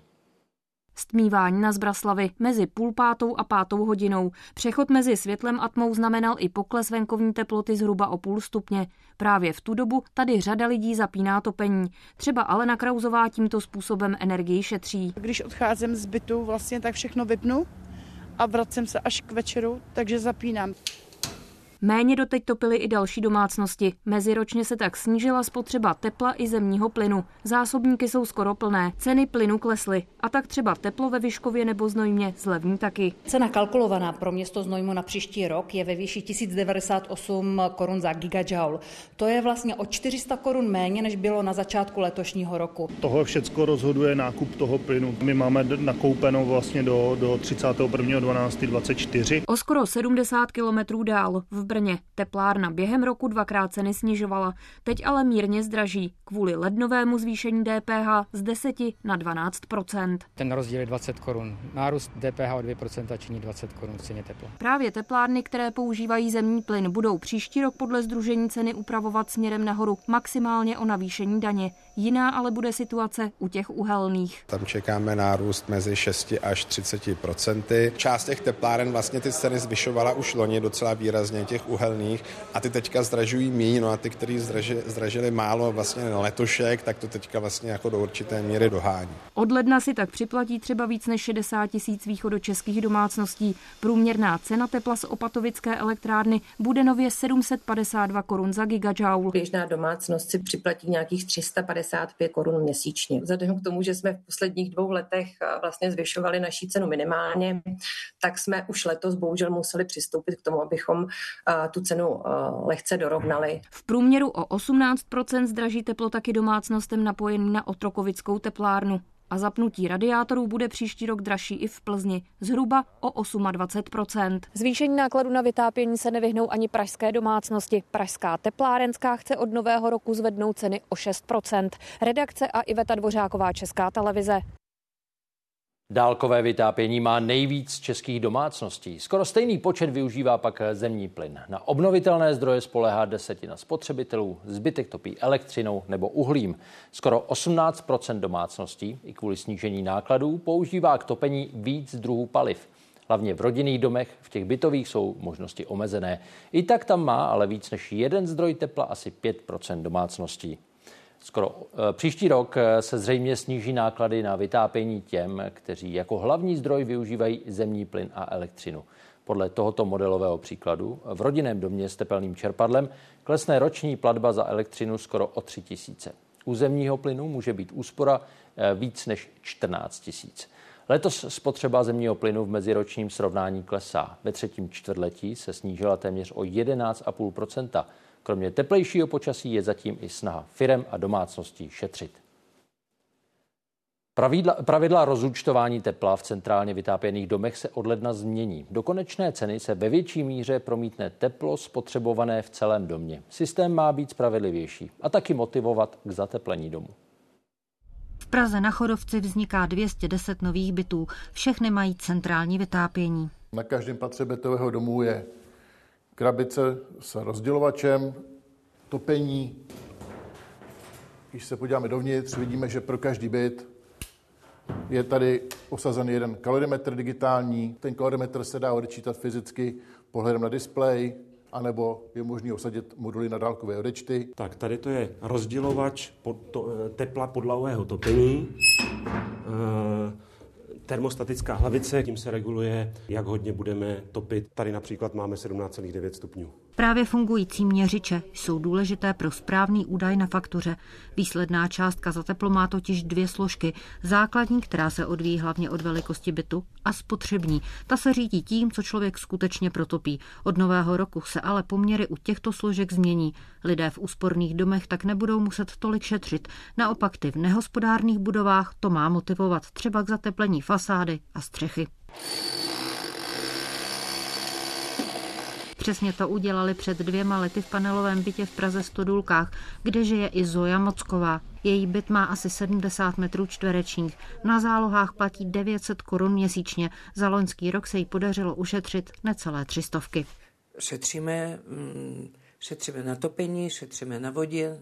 Speaker 53: Stmívání na Zbraslavy mezi půl pátou a pátou hodinou. Přechod mezi světlem a tmou znamenal i pokles venkovní teploty zhruba o půl stupně. Právě v tu dobu tady řada lidí zapíná topení. Třeba Alena Krauzová tímto způsobem energii šetří.
Speaker 54: Když odcházím z bytu, vlastně tak všechno vypnu a vracím se až k večeru, takže zapínám.
Speaker 53: Méně doteď topily i další domácnosti. Meziročně se tak snížila spotřeba tepla i zemního plynu. Zásobníky jsou skoro plné, ceny plynu klesly a tak třeba teplo ve Vyškově nebo Znojmě zlevní taky.
Speaker 55: Cena kalkulovaná pro město Znojmo na příští rok je ve výši 1098 korun za gigajoule. To je vlastně o 400 korun méně, než bylo na začátku letošního roku.
Speaker 56: Tohle všechno rozhoduje nákup toho plynu. My máme nakoupeno vlastně do, do 31.12.24.
Speaker 53: O skoro 70 kilometrů dál v
Speaker 54: Brně. Teplárna během roku dvakrát ceny snižovala, teď ale mírně zdraží kvůli lednovému zvýšení DPH z 10 na 12%
Speaker 24: Ten rozdíl je 20 korun. Nárůst DPH o 2% činí 20 korun v ceně tepla.
Speaker 54: Právě teplárny, které používají zemní plyn, budou příští rok podle Združení ceny upravovat směrem nahoru maximálně o navýšení daně. Jiná ale bude situace u těch uhelných.
Speaker 57: Tam čekáme nárůst mezi 6 až 30 procenty. Část těch tepláren vlastně ty ceny zvyšovala už loni docela výrazně těch uhelných a ty teďka zdražují míň, no a ty, kteří zdraži, zdražili málo vlastně letošek, tak to teďka vlastně jako do určité míry dohání.
Speaker 54: Od ledna si tak připlatí třeba víc než 60 tisíc východočeských domácností. Průměrná cena tepla z opatovické elektrárny bude nově 752 korun za gigajoule.
Speaker 53: Běžná domácnost si připlatí nějakých 355 korun měsíčně. Vzhledem k tomu, že jsme v posledních dvou letech vlastně zvyšovali naší cenu minimálně, tak jsme už letos bohužel museli přistoupit k tomu, abychom tu cenu lehce dorovnali.
Speaker 54: V průměru o 18% zdraží teplo taky domácnostem napojený na Otrokovickou teplárnu a zapnutí radiátorů bude příští rok dražší i v Plzni, zhruba o 28% Zvýšení nákladu na vytápění se nevyhnou ani pražské domácnosti. Pražská teplárenská chce od nového roku zvednout ceny o 6% Redakce a Iveta Dvořáková Česká televize.
Speaker 3: Dálkové vytápění má nejvíc českých domácností. Skoro stejný počet využívá pak zemní plyn. Na obnovitelné zdroje spolehá desetina spotřebitelů, zbytek topí elektřinou nebo uhlím. Skoro 18% domácností i kvůli snížení nákladů používá k topení víc druhů paliv. Hlavně v rodinných domech, v těch bytových jsou možnosti omezené. I tak tam má ale víc než jeden zdroj tepla asi 5% domácností. Skoro eh, příští rok eh, se zřejmě sníží náklady na vytápění těm, kteří jako hlavní zdroj využívají zemní plyn a elektřinu. Podle tohoto modelového příkladu v rodinném domě s tepelným čerpadlem klesne roční platba za elektřinu skoro o 3 tisíce. U zemního plynu může být úspora eh, víc než 14 tisíc. Letos spotřeba zemního plynu v meziročním srovnání klesá. Ve třetím čtvrtletí se snížila téměř o 11,5 Kromě teplejšího počasí je zatím i snaha firem a domácností šetřit. Pravidla, pravidla rozúčtování tepla v centrálně vytápěných domech se od ledna změní. Do konečné ceny se ve větší míře promítne teplo spotřebované v celém domě. Systém má být spravedlivější a taky motivovat k zateplení domu.
Speaker 54: V Praze na Chodovci vzniká 210 nových bytů. Všechny mají centrální vytápění.
Speaker 30: Na každém patře bytového domu je krabice s rozdělovačem, topení. Když se podíváme dovnitř, vidíme, že pro každý byt je tady osazen jeden kalorimetr digitální. Ten kalorimetr se dá odečítat fyzicky pohledem na displej, anebo je možné osadit moduly na dálkové odečty.
Speaker 58: Tak tady to je rozdělovač pod to, tepla podlahového topení. E- termostatická hlavice, tím se reguluje, jak hodně budeme topit. Tady například máme 17,9 stupňů.
Speaker 54: Právě fungující měřiče jsou důležité pro správný údaj na faktuře. Výsledná částka za teplo má totiž dvě složky. Základní, která se odvíjí hlavně od velikosti bytu, a spotřební. Ta se řídí tím, co člověk skutečně protopí. Od nového roku se ale poměry u těchto složek změní. Lidé v úsporných domech tak nebudou muset tolik šetřit. Naopak ty v nehospodárných budovách to má motivovat třeba k zateplení fasády a střechy. Přesně to udělali před dvěma lety v panelovém bytě v Praze Stodulkách, kde žije i Zoja Mocková. Její byt má asi 70 metrů čtverečních. Na zálohách platí 900 korun měsíčně. Za loňský rok se jí podařilo ušetřit necelé třistovky.
Speaker 59: Šetříme, mm, šetříme na topení, šetříme na vodě,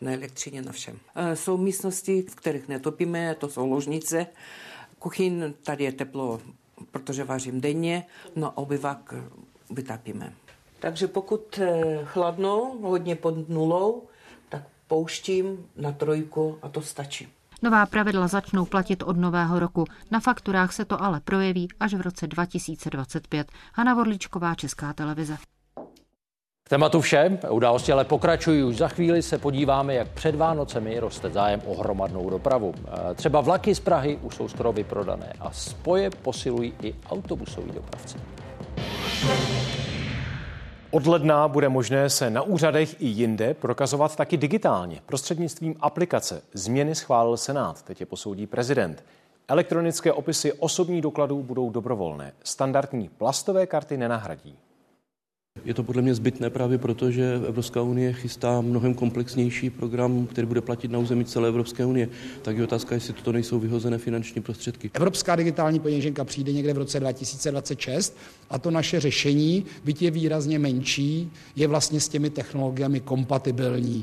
Speaker 59: na elektřině, na všem. Jsou místnosti, v kterých netopíme, to jsou ložnice. Kuchyň, tady je teplo, protože vařím denně, no obyvak vytápíme. Takže pokud eh, chladno, hodně pod nulou, tak pouštím na trojku a to stačí.
Speaker 54: Nová pravidla začnou platit od nového roku. Na fakturách se to ale projeví až v roce 2025. Hanna Vorličková, Česká televize.
Speaker 3: K tématu vše. Události ale pokračují. Už za chvíli se podíváme, jak před Vánocemi roste zájem o hromadnou dopravu. Eh, třeba vlaky z Prahy už jsou skoro vyprodané a spoje posilují i autobusoví dopravci.
Speaker 2: Od ledna bude možné se na úřadech i jinde prokazovat taky digitálně prostřednictvím aplikace. Změny schválil Senát, teď je posoudí prezident. Elektronické opisy osobních dokladů budou dobrovolné. Standardní plastové karty nenahradí.
Speaker 60: Je to podle mě zbytné právě proto, že Evropská unie chystá mnohem komplexnější program, který bude platit na území celé Evropské unie. Tak je otázka, jestli toto nejsou vyhozené finanční prostředky.
Speaker 61: Evropská digitální peněženka přijde někde v roce 2026 a to naše řešení, byť je výrazně menší, je vlastně s těmi technologiemi kompatibilní.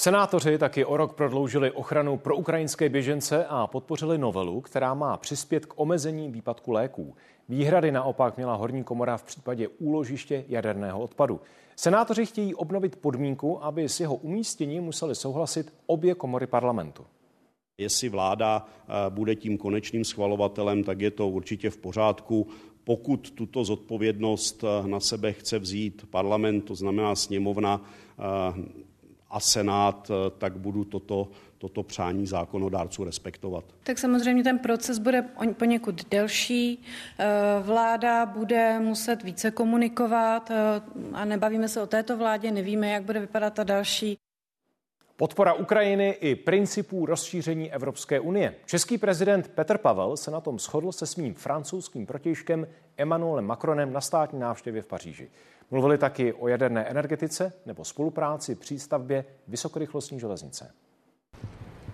Speaker 2: Senátoři taky o rok prodloužili ochranu pro ukrajinské běžence a podpořili novelu, která má přispět k omezení výpadku léků. Výhrady naopak měla horní komora v případě úložiště jaderného odpadu. Senátoři chtějí obnovit podmínku, aby s jeho umístěním museli souhlasit obě komory parlamentu.
Speaker 62: Jestli vláda eh, bude tím konečným schvalovatelem, tak je to určitě v pořádku. Pokud tuto zodpovědnost eh, na sebe chce vzít parlament, to znamená sněmovna, eh, a Senát, eh, tak budu toto, toto přání zákonodárců respektovat.
Speaker 63: Tak samozřejmě ten proces bude poněkud delší. Eh, vláda bude muset více komunikovat eh, a nebavíme se o této vládě, nevíme, jak bude vypadat ta další.
Speaker 2: Podpora Ukrajiny i principů rozšíření Evropské unie. Český prezident Petr Pavel se na tom shodl se svým francouzským protějškem Emmanuelem Macronem na státní návštěvě v Paříži. Mluvili taky o jaderné energetice nebo spolupráci při stavbě vysokorychlostní železnice.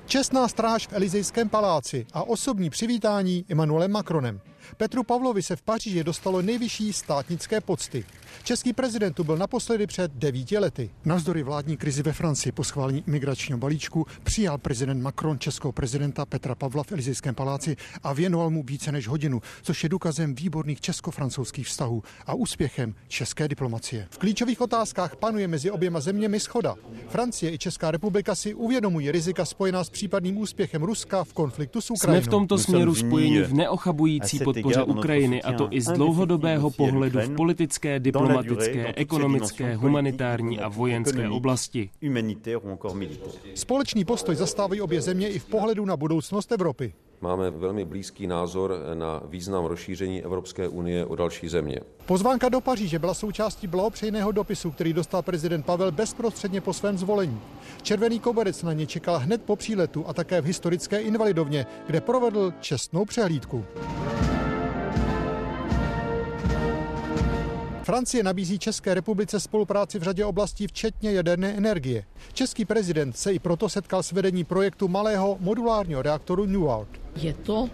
Speaker 30: Čestná stráž v Elizejském paláci a osobní přivítání Emmanuelem Macronem. Petru Pavlovi se v Paříži dostalo nejvyšší státnické pocty. Český prezident tu byl naposledy před devíti lety. Navzdory vládní krizi ve Francii po schválení imigračního balíčku přijal prezident Macron českého prezidenta Petra Pavla v Elizejském paláci a věnoval mu více než hodinu, což je důkazem výborných česko-francouzských vztahů a úspěchem české diplomacie. V klíčových otázkách panuje mezi oběma zeměmi schoda. Francie i Česká republika si uvědomují rizika spojená s případným úspěchem Ruska v konfliktu s Ukrajinou.
Speaker 64: Jsme v tomto směru spojeni v neochabující podpoře Ukrajiny a to i z dlouhodobého pohledu v politické, diplomatické, ekonomické, humanitární a vojenské oblasti.
Speaker 30: Společný postoj zastávají obě země i v pohledu na budoucnost Evropy.
Speaker 65: Máme velmi blízký názor na význam rozšíření Evropské unie o další země.
Speaker 30: Pozvánka do Paříže byla součástí blahopřejného dopisu, který dostal prezident Pavel bezprostředně po svém zvolení. Červený koberec na ně čekal hned po příletu a také v historické invalidovně, kde provedl čestnou přehlídku. Francie nabízí České republice spolupráci v řadě oblastí, včetně jaderné energie. Český prezident se i proto setkal s vedení projektu malého modulárního reaktoru Newart.
Speaker 66: Je to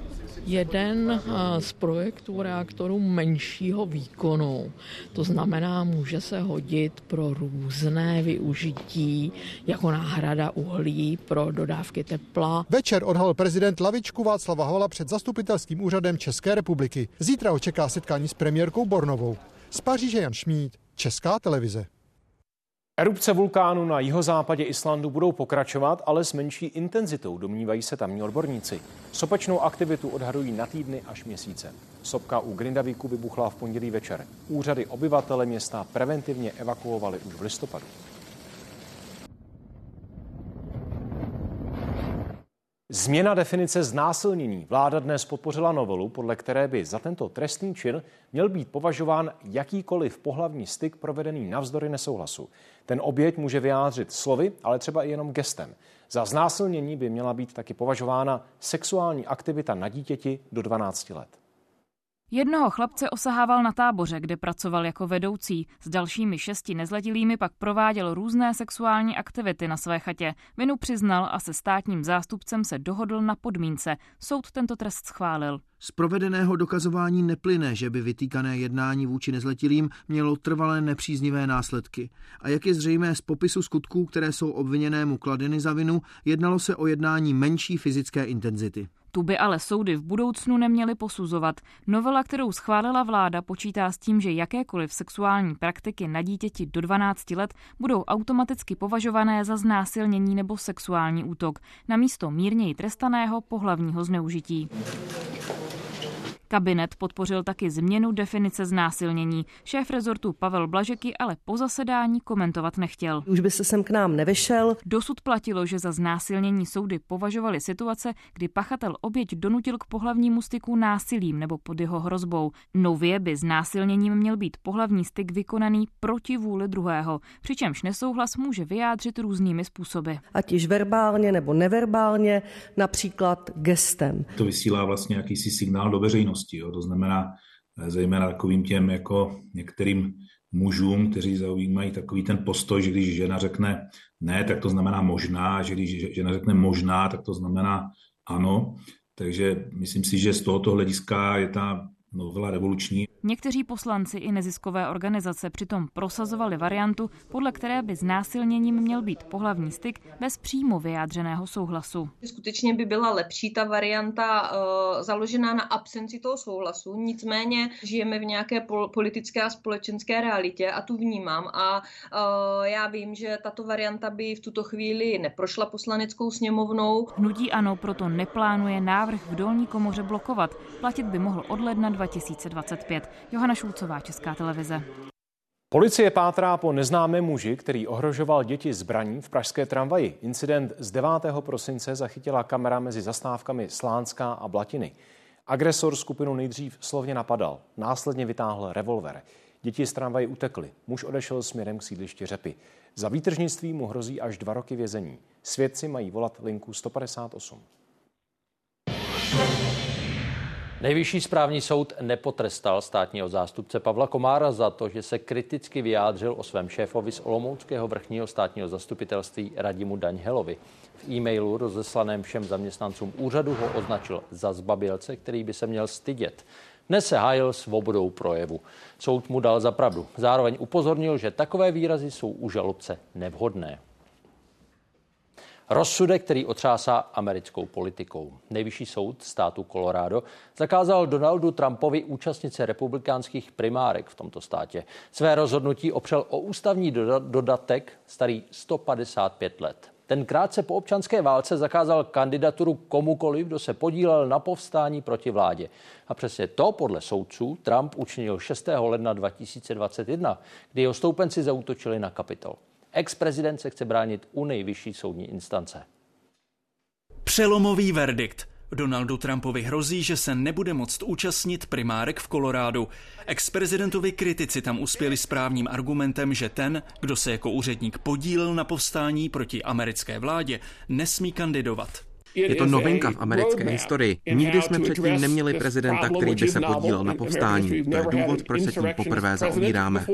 Speaker 66: jeden eh, z projektů reaktorů menšího výkonu. To znamená, může se hodit pro různé využití, jako náhrada uhlí pro dodávky tepla.
Speaker 30: Večer odhalil prezident lavičku Václava Hola před zastupitelským úřadem České republiky. Zítra ho čeká setkání s premiérkou Bornovou. Z Paříže Jan Šmíd, Česká televize.
Speaker 2: Erupce vulkánu na jihozápadě Islandu budou pokračovat, ale s menší intenzitou, domnívají se tamní odborníci. Sopečnou aktivitu odhadují na týdny až měsíce. Sopka u Grindavíku vybuchla v pondělí večer. Úřady obyvatele města preventivně evakuovali už v listopadu. Změna definice znásilnění. Vláda dnes podpořila novelu, podle které by za tento trestný čin měl být považován jakýkoliv pohlavní styk provedený navzdory nesouhlasu. Ten oběť může vyjádřit slovy, ale třeba i jenom gestem. Za znásilnění by měla být taky považována sexuální aktivita na dítěti do 12 let.
Speaker 67: Jednoho chlapce osahával na táboře, kde pracoval jako vedoucí. S dalšími šesti nezletilými pak prováděl různé sexuální aktivity na své chatě. Vinu přiznal a se státním zástupcem se dohodl na podmínce. Soud tento trest schválil.
Speaker 43: Z provedeného dokazování neplyne, že by vytýkané jednání vůči nezletilým mělo trvalé nepříznivé následky. A jak je zřejmé z popisu skutků, které jsou obviněnému kladeny za vinu, jednalo se o jednání menší fyzické intenzity.
Speaker 67: Tu by ale soudy v budoucnu neměly posuzovat. Novela, kterou schválila vláda, počítá s tím, že jakékoliv sexuální praktiky na dítěti do 12 let budou automaticky považované za znásilnění nebo sexuální útok, namísto mírněji trestaného pohlavního zneužití. Kabinet podpořil taky změnu definice znásilnění. Šéf rezortu Pavel Blažeky ale po zasedání komentovat nechtěl.
Speaker 68: Už by se sem k nám nevyšel.
Speaker 67: Dosud platilo, že za znásilnění soudy považovali situace, kdy pachatel oběť donutil k pohlavnímu styku násilím nebo pod jeho hrozbou. Nově by znásilněním měl být pohlavní styk vykonaný proti vůli druhého, přičemž nesouhlas může vyjádřit různými způsoby.
Speaker 68: Ať již verbálně nebo neverbálně, například gestem.
Speaker 69: To vysílá vlastně jakýsi signál do veřejnosti veřejnosti. Jo. To znamená eh, zejména takovým těm jako některým
Speaker 70: mužům, kteří zaujímají takový ten postoj, že když žena řekne ne, tak to znamená možná, že když žena řekne možná, tak to znamená ano. Takže myslím si, že z tohoto hlediska je ta novela revoluční.
Speaker 67: Někteří poslanci i neziskové organizace přitom prosazovali variantu, podle které by znásilněním měl být pohlavní styk bez přímo vyjádřeného souhlasu.
Speaker 71: Skutečně by byla lepší ta varianta uh, založená na absenci toho souhlasu, nicméně žijeme v nějaké pol- politické a společenské realitě a tu vnímám a uh, já vím, že tato varianta by v tuto chvíli neprošla poslaneckou sněmovnou.
Speaker 67: Hnutí ano proto neplánuje návrh v dolní komoře blokovat. Platit by mohl od ledna 2025. Johana Šulcová, Česká televize.
Speaker 2: Policie pátrá po neznámém muži, který ohrožoval děti zbraní v pražské tramvaji. Incident z 9. prosince zachytila kamera mezi zastávkami Slánská a Blatiny. Agresor skupinu nejdřív slovně napadal, následně vytáhl revolver. Děti z tramvaje utekly. Muž odešel směrem k sídlišti Řepy. Za výtržnictví mu hrozí až dva roky vězení. Svědci mají volat linku 158.
Speaker 3: Nejvyšší správní soud nepotrestal státního zástupce Pavla Komára za to, že se kriticky vyjádřil o svém šéfovi z Olomouckého vrchního státního zastupitelství Radimu Daňhelovi. V e-mailu rozeslaném všem zaměstnancům úřadu ho označil za zbabilce, který by se měl stydět. Dnes se hájil svobodou projevu. Soud mu dal za pravdu. Zároveň upozornil, že takové výrazy jsou u žalobce nevhodné. Rozsudek, který otřásá americkou politikou. Nejvyšší soud státu Colorado zakázal Donaldu Trumpovi účastnit se republikánských primárek v tomto státě. Své rozhodnutí opřel o ústavní dodatek starý 155 let. Ten krátce po občanské válce zakázal kandidaturu komukoliv, kdo se podílel na povstání proti vládě. A přesně to podle soudců Trump učinil 6. ledna 2021, kdy jeho stoupenci zautočili na kapitol. Ex-prezident se chce bránit u nejvyšší soudní instance.
Speaker 72: Přelomový verdikt. Donaldu Trumpovi hrozí, že se nebude moct účastnit primárek v Kolorádu. Ex-prezidentovi kritici tam uspěli správním argumentem, že ten, kdo se jako úředník podílel na povstání proti americké vládě, nesmí kandidovat.
Speaker 29: Je to novinka v americké historii. Nikdy jsme předtím neměli prezidenta, který by se podílel na povstání. To je důvod, proč se tím poprvé zaobíráme.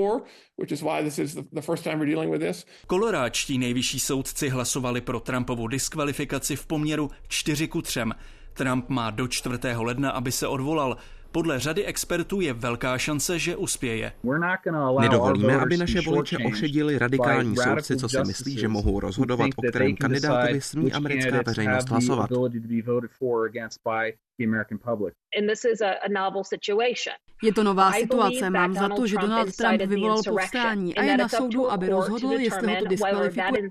Speaker 72: Koloráčtí nejvyšší soudci hlasovali pro Trumpovu diskvalifikaci v poměru 4 ku 3. Trump má do 4. ledna, aby se odvolal. Podle řady expertů je velká šance, že uspěje.
Speaker 29: Nedovolíme, aby naše voliče ošedili radikální soudci, co si myslí, že mohou rozhodovat, o kterém kandidátovi smí americká veřejnost hlasovat.
Speaker 73: Je to nová situace. Mám za to, že Donald Trump vyvolal povstání a je na soudu, aby rozhodl, jestli ho to diskvalifikuje.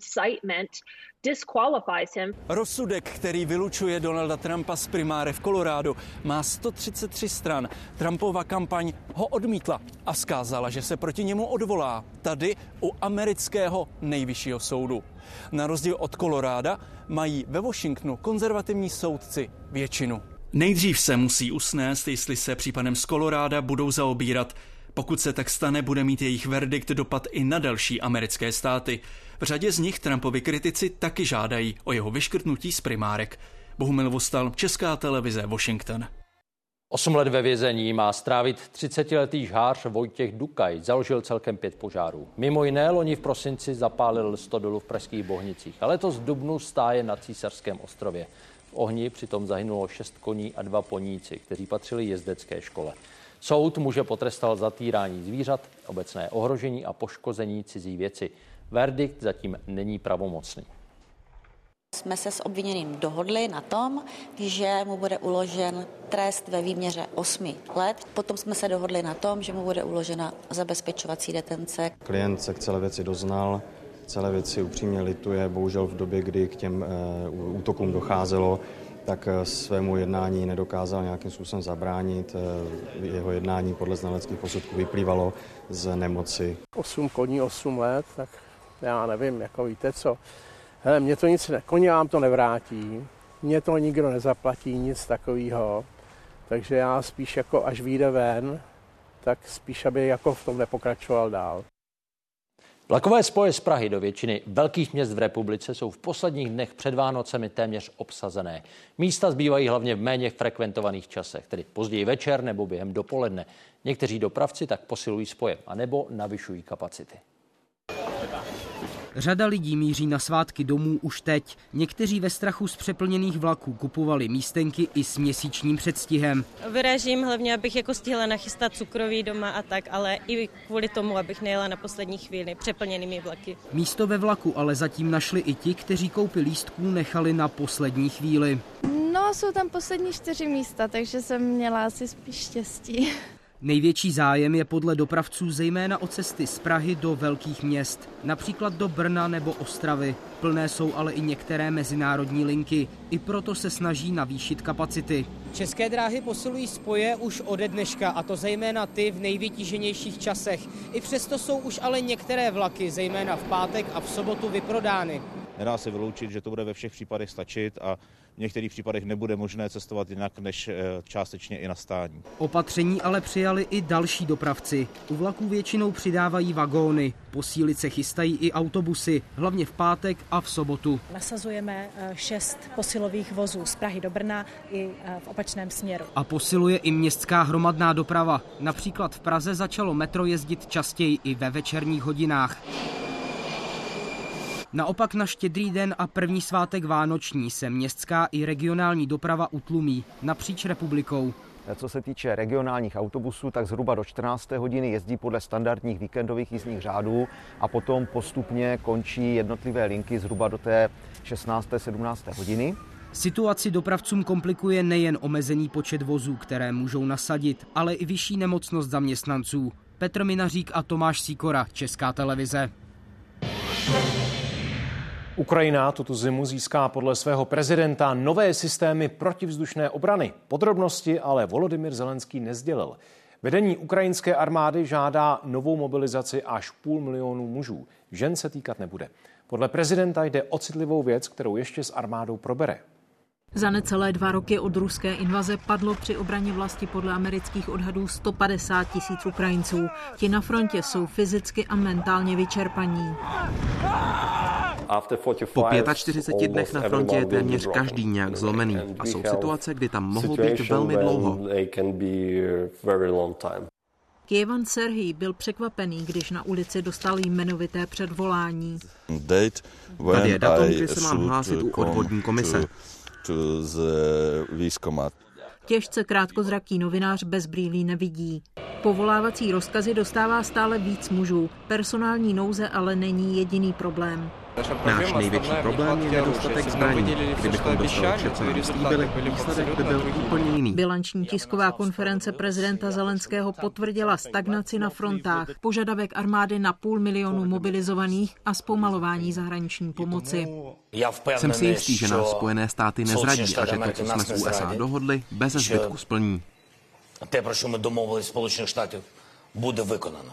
Speaker 72: Rozsudek, který vylučuje Donalda Trumpa z primáre v Colorado, má 133 stran. Trumpova kampaň ho odmítla a skázala, že se proti němu odvolá tady u amerického nejvyššího soudu. Na rozdíl od Koloráda mají ve Washingtonu konzervativní soudci většinu. Nejdřív se musí usnést, jestli se případem z Koloráda budou zaobírat. Pokud se tak stane, bude mít jejich verdikt dopad i na další americké státy. V řadě z nich Trumpovi kritici taky žádají o jeho vyškrtnutí z primárek. Bohumil Vostal, Česká televize, Washington.
Speaker 3: Osm let ve vězení má strávit 30-letý žhář Vojtěch Dukaj. Založil celkem pět požárů. Mimo jiné loni v prosinci zapálil stodolu v pražských Bohnicích a letos v Dubnu stáje na Císařském ostrově. V ohni přitom zahynulo šest koní a dva poníci, kteří patřili jezdecké škole. Soud může potrestal zatýrání zvířat, obecné ohrožení a poškození cizí věci. Verdikt zatím není pravomocný.
Speaker 74: Jsme se s obviněným dohodli na tom, že mu bude uložen trest ve výměře 8 let. Potom jsme se dohodli na tom, že mu bude uložena zabezpečovací detence.
Speaker 75: Klient se k celé věci doznal, celé věci upřímně lituje. Bohužel v době, kdy k těm uh, útokům docházelo, tak svému jednání nedokázal nějakým způsobem zabránit. Jeho jednání podle znaleckých posudků vyplývalo z nemoci.
Speaker 76: 8 koní, 8 let, tak já nevím, jako víte co. Hele, mě to nic, ne, koně vám to nevrátí, mě to nikdo nezaplatí, nic takového. Takže já spíš jako až vyjde ven, tak spíš, aby jako v tom nepokračoval dál.
Speaker 3: Vlakové spoje z Prahy do většiny velkých měst v republice jsou v posledních dnech před Vánocemi téměř obsazené. Místa zbývají hlavně v méně frekventovaných časech, tedy později večer nebo během dopoledne. Někteří dopravci tak posilují spoje anebo navyšují kapacity.
Speaker 45: Řada lidí míří na svátky domů už teď. Někteří ve strachu z přeplněných vlaků kupovali místenky i s měsíčním předstihem.
Speaker 77: Vyražím hlavně, abych jako stihla nachystat cukroví doma a tak, ale i kvůli tomu, abych nejela na poslední chvíli přeplněnými vlaky.
Speaker 45: Místo ve vlaku ale zatím našli i ti, kteří koupy lístků nechali na poslední chvíli.
Speaker 78: No, jsou tam poslední čtyři místa, takže jsem měla asi spíš štěstí.
Speaker 45: Největší zájem je podle dopravců zejména o cesty z Prahy do velkých měst, například do Brna nebo Ostravy. Plné jsou ale i některé mezinárodní linky, i proto se snaží navýšit kapacity. České dráhy posilují spoje už ode dneška, a to zejména ty v nejvytíženějších časech. I přesto jsou už ale některé vlaky, zejména v pátek a v sobotu, vyprodány.
Speaker 79: Nedá se vyloučit, že to bude ve všech případech stačit a v některých případech nebude možné cestovat jinak než eh, částečně i na stání.
Speaker 45: Opatření ale přijali i další dopravci. U vlaků většinou přidávají vagóny. Posílit se chystají i autobusy, hlavně v pátek a v sobotu.
Speaker 80: Nasazujeme eh, šest posilových vozů z Prahy do Brna i eh, v opačném směru.
Speaker 45: A posiluje i městská hromadná doprava. Například v Praze začalo metro jezdit častěji i ve večerních hodinách. Naopak na štědrý den a první svátek Vánoční se městská i regionální doprava utlumí napříč republikou.
Speaker 81: Co se týče regionálních autobusů, tak zhruba do 14. hodiny jezdí podle standardních víkendových jízdních řádů a potom postupně končí jednotlivé linky zhruba do té 16. 17. hodiny.
Speaker 45: Situaci dopravcům komplikuje nejen omezený počet vozů, které můžou nasadit, ale i vyšší nemocnost zaměstnanců. Petr Minařík a Tomáš Síkora, Česká televize.
Speaker 2: Ukrajina tuto zimu získá podle svého prezidenta nové systémy protivzdušné obrany. Podrobnosti ale Volodymyr Zelenský nezdělil. Vedení ukrajinské armády žádá novou mobilizaci až půl milionu mužů. Žen se týkat nebude. Podle prezidenta jde o citlivou věc, kterou ještě s armádou probere.
Speaker 67: Za necelé dva roky od ruské invaze padlo při obraně vlasti podle amerických odhadů 150 tisíc Ukrajinců. Ti na frontě jsou fyzicky a mentálně vyčerpaní.
Speaker 29: Po 45 dnech na frontě je téměř každý nějak zlomený a jsou situace, kdy tam mohou být velmi dlouho.
Speaker 67: Kievan Serhij byl překvapený, když na ulici dostal jmenovité předvolání.
Speaker 29: Tady je datum, kdy se mám hlásit u odvodní komise.
Speaker 67: Těžce krátkozraký novinář bez brýlí nevidí. Povolávací rozkazy dostává stále víc mužů. Personální nouze ale není jediný problém.
Speaker 29: Náš největší problém je nedostatek zbraní. Kdybychom dostali vše, co nám slíbili, výsledek by byl úplně jiný.
Speaker 67: Bilanční tisková konference prezidenta Zelenského potvrdila stagnaci na frontách, požadavek armády na půl milionu mobilizovaných a zpomalování zahraniční pomoci.
Speaker 29: Jsem si jistý, že nás Spojené státy nezradí a že to, co jsme s USA dohodli, bez zbytku splní.
Speaker 82: Те, про що ми домовились Сполучених Штатів, буде виконано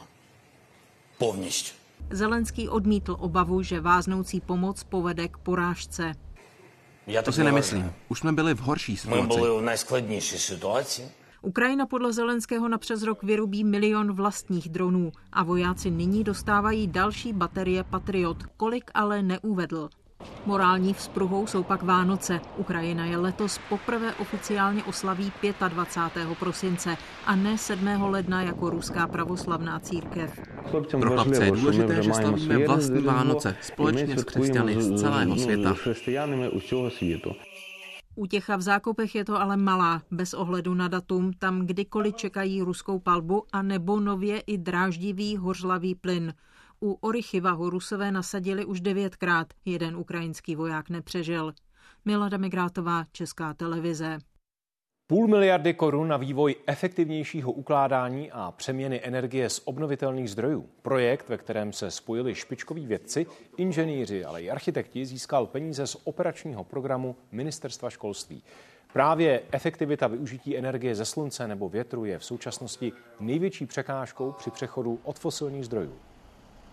Speaker 82: повністю.
Speaker 67: Zelenský odmítl obavu, že váznoucí pomoc povede k porážce.
Speaker 29: Já to si nemyslím. Už jsme byli v horší situaci.
Speaker 67: Ukrajina podle Zelenského na přes rok vyrobí milion vlastních dronů a vojáci nyní dostávají další baterie Patriot, kolik ale neuvedl. Morální vzpruhou jsou pak Vánoce. Ukrajina je letos poprvé oficiálně oslaví 25. prosince a ne 7. ledna jako ruská pravoslavná církev.
Speaker 29: Pro chlapce je důležité, že slavíme vlastní Vánoce společně s křesťany z celého světa.
Speaker 67: Útěcha v zákopech je to ale malá, bez ohledu na datum, tam kdykoliv čekají ruskou palbu a nebo nově i dráždivý hořlavý plyn. U Orychyva ho Rusové nasadili už devětkrát, jeden ukrajinský voják nepřežil. Milada Migrátová, Česká televize.
Speaker 2: Půl miliardy korun na vývoj efektivnějšího ukládání a přeměny energie z obnovitelných zdrojů. Projekt, ve kterém se spojili špičkoví vědci, inženýři, ale i architekti, získal peníze z operačního programu Ministerstva školství. Právě efektivita využití energie ze slunce nebo větru je v současnosti největší překážkou při přechodu od fosilních zdrojů.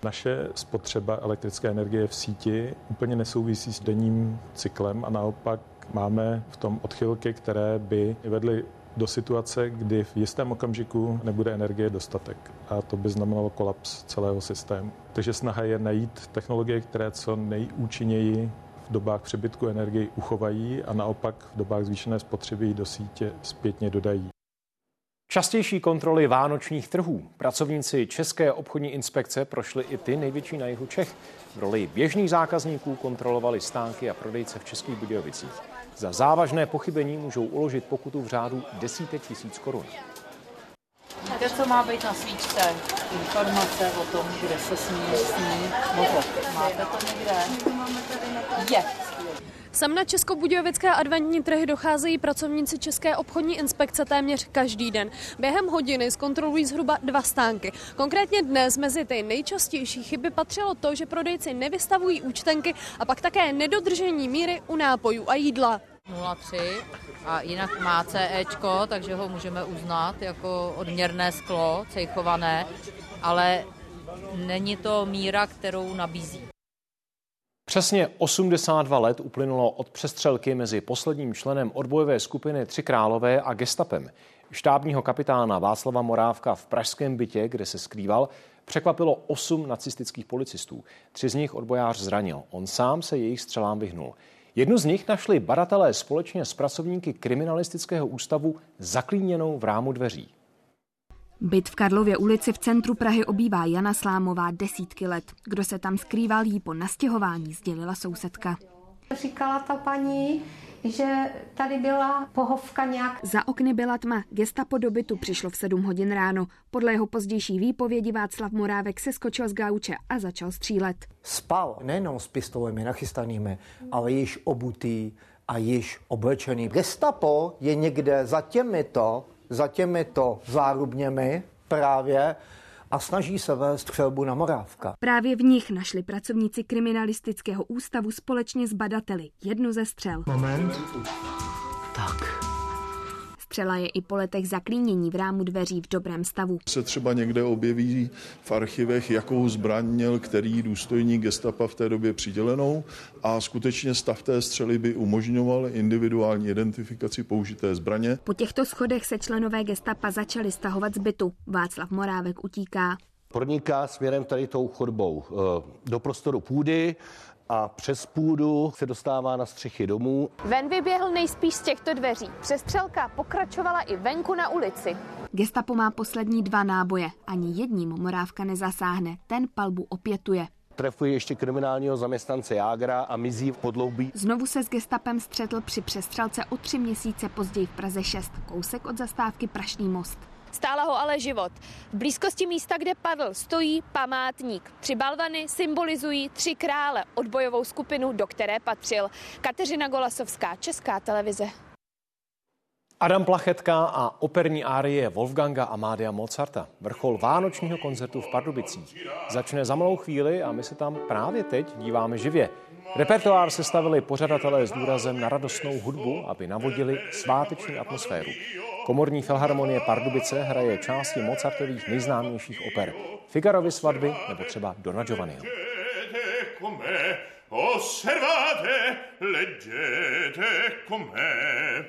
Speaker 83: Naše spotřeba elektrické energie v síti úplně nesouvisí s denním cyklem a naopak máme v tom odchylky, které by vedly do situace, kdy v jistém okamžiku nebude energie dostatek a to by znamenalo kolaps celého systému. Takže snaha je najít technologie, které co nejúčinněji v dobách přebytku energie uchovají a naopak v dobách zvýšené spotřeby do sítě zpětně dodají.
Speaker 2: Častější kontroly vánočních trhů. Pracovníci České obchodní inspekce prošli i ty největší na jihu Čech. V roli běžných zákazníků kontrolovali stánky a prodejce v Českých Budějovicích. Za závažné pochybení můžou uložit pokutu v řádu desítek tisíc korun.
Speaker 84: Víte, co má být na svíčce? Informace o tom, kde se smí, smí. Máte to někde? Je.
Speaker 85: Sem na Českobudějovické adventní trhy docházejí pracovníci České obchodní inspekce téměř každý den. Během hodiny zkontrolují zhruba dva stánky. Konkrétně dnes mezi ty nejčastější chyby patřilo to, že prodejci nevystavují účtenky a pak také nedodržení míry u nápojů a jídla.
Speaker 84: 0,3 a jinak má CEčko, takže ho můžeme uznat jako odměrné sklo, cejchované, ale není to míra, kterou nabízí.
Speaker 2: Přesně 82 let uplynulo od přestřelky mezi posledním členem odbojové skupiny Tři králové a gestapem. Štábního kapitána Václava Morávka v pražském bytě, kde se skrýval, překvapilo osm nacistických policistů. Tři z nich odbojář zranil. On sám se jejich střelám vyhnul. Jednu z nich našli badatelé společně s pracovníky kriminalistického ústavu zaklíněnou v rámu dveří.
Speaker 67: Byt v Karlově ulici v centru Prahy obývá Jana Slámová desítky let. Kdo se tam skrýval jí po nastěhování, sdělila sousedka.
Speaker 86: Říkala ta paní, že tady byla pohovka nějak.
Speaker 67: Za okny byla tma. Gestapo do bytu přišlo v 7 hodin ráno. Podle jeho pozdější výpovědi Václav Morávek se skočil z gauče a začal střílet.
Speaker 87: Spal nejenom s pistolemi nachystanými, ale již obutý a již oblečený. Gestapo je někde za těmito za těmito zárubněmi právě a snaží se vést střelbu na Morávka.
Speaker 67: Právě v nich našli pracovníci kriminalistického ústavu společně s badateli jednu ze střel.
Speaker 87: Moment. Tak.
Speaker 67: Střela je i po letech zaklínění v rámu dveří v dobrém stavu.
Speaker 88: Se třeba někde objeví v archivech, jakou zbraň měl který důstojník gestapa v té době přidělenou a skutečně stav té střely by umožňoval individuální identifikaci použité zbraně.
Speaker 67: Po těchto schodech se členové gestapa začali stahovat z bytu. Václav Morávek utíká
Speaker 89: proniká směrem tady tou chodbou eh, do prostoru půdy a přes půdu se dostává na střechy domů.
Speaker 85: Ven vyběhl nejspíš z těchto dveří. Přestřelka pokračovala i venku na ulici.
Speaker 67: Gestapo má poslední dva náboje. Ani jedním Morávka nezasáhne. Ten palbu opětuje
Speaker 89: trefuje ještě kriminálního zaměstnance Jágra a mizí v podloubí.
Speaker 67: Znovu se s gestapem střetl při přestřelce o tři měsíce později v Praze 6, kousek od zastávky Prašný most.
Speaker 85: Stála ho ale život. V blízkosti místa, kde padl, stojí památník. Tři balvany symbolizují tři krále, odbojovou skupinu, do které patřil. Kateřina Golasovská, Česká televize.
Speaker 2: Adam Plachetka a operní árie Wolfganga Amádia Mozarta. Vrchol vánočního koncertu v Pardubicích. Začne za malou chvíli a my se tam právě teď díváme živě. Repertoár se stavili pořadatelé s důrazem na radostnou hudbu, aby navodili sváteční atmosféru. Komorní filharmonie Pardubice hraje části Mozartových nejznámějších oper. Figarovy svatby nebo třeba Dona Giovanniho. Osservate, leggete com'è.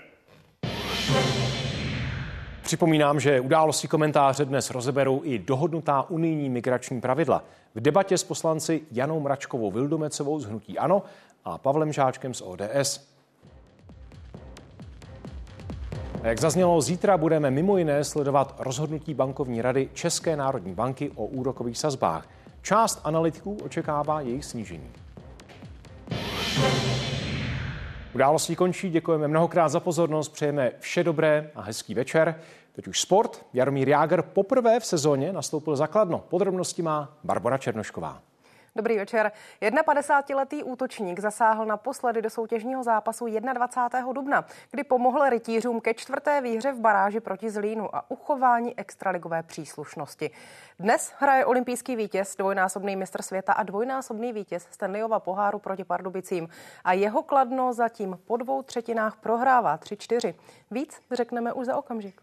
Speaker 2: Připomínám, že události komentáře dnes rozeberou i dohodnutá unijní migrační pravidla. V debatě s poslanci Janou Mračkovou Vildomecovou z Hnutí Ano a Pavlem Žáčkem z ODS. Jak zaznělo, zítra budeme mimo jiné sledovat rozhodnutí bankovní rady České národní banky o úrokových sazbách. Část analytiků očekává jejich snížení. Událostí končí, děkujeme mnohokrát za pozornost, přejeme vše dobré a hezký večer. Teď už sport. Jaromír Jágr poprvé v sezóně nastoupil zakladno. Podrobnosti má Barbara Černošková.
Speaker 90: Dobrý večer. 51-letý útočník zasáhl naposledy do soutěžního zápasu 21. dubna, kdy pomohl rytířům ke čtvrté výhře v baráži proti Zlínu a uchování extraligové příslušnosti. Dnes hraje olympijský vítěz, dvojnásobný mistr světa a dvojnásobný vítěz Stanleyova poháru proti Pardubicím. A jeho kladno zatím po dvou třetinách prohrává 3-4. Víc řekneme už za okamžik.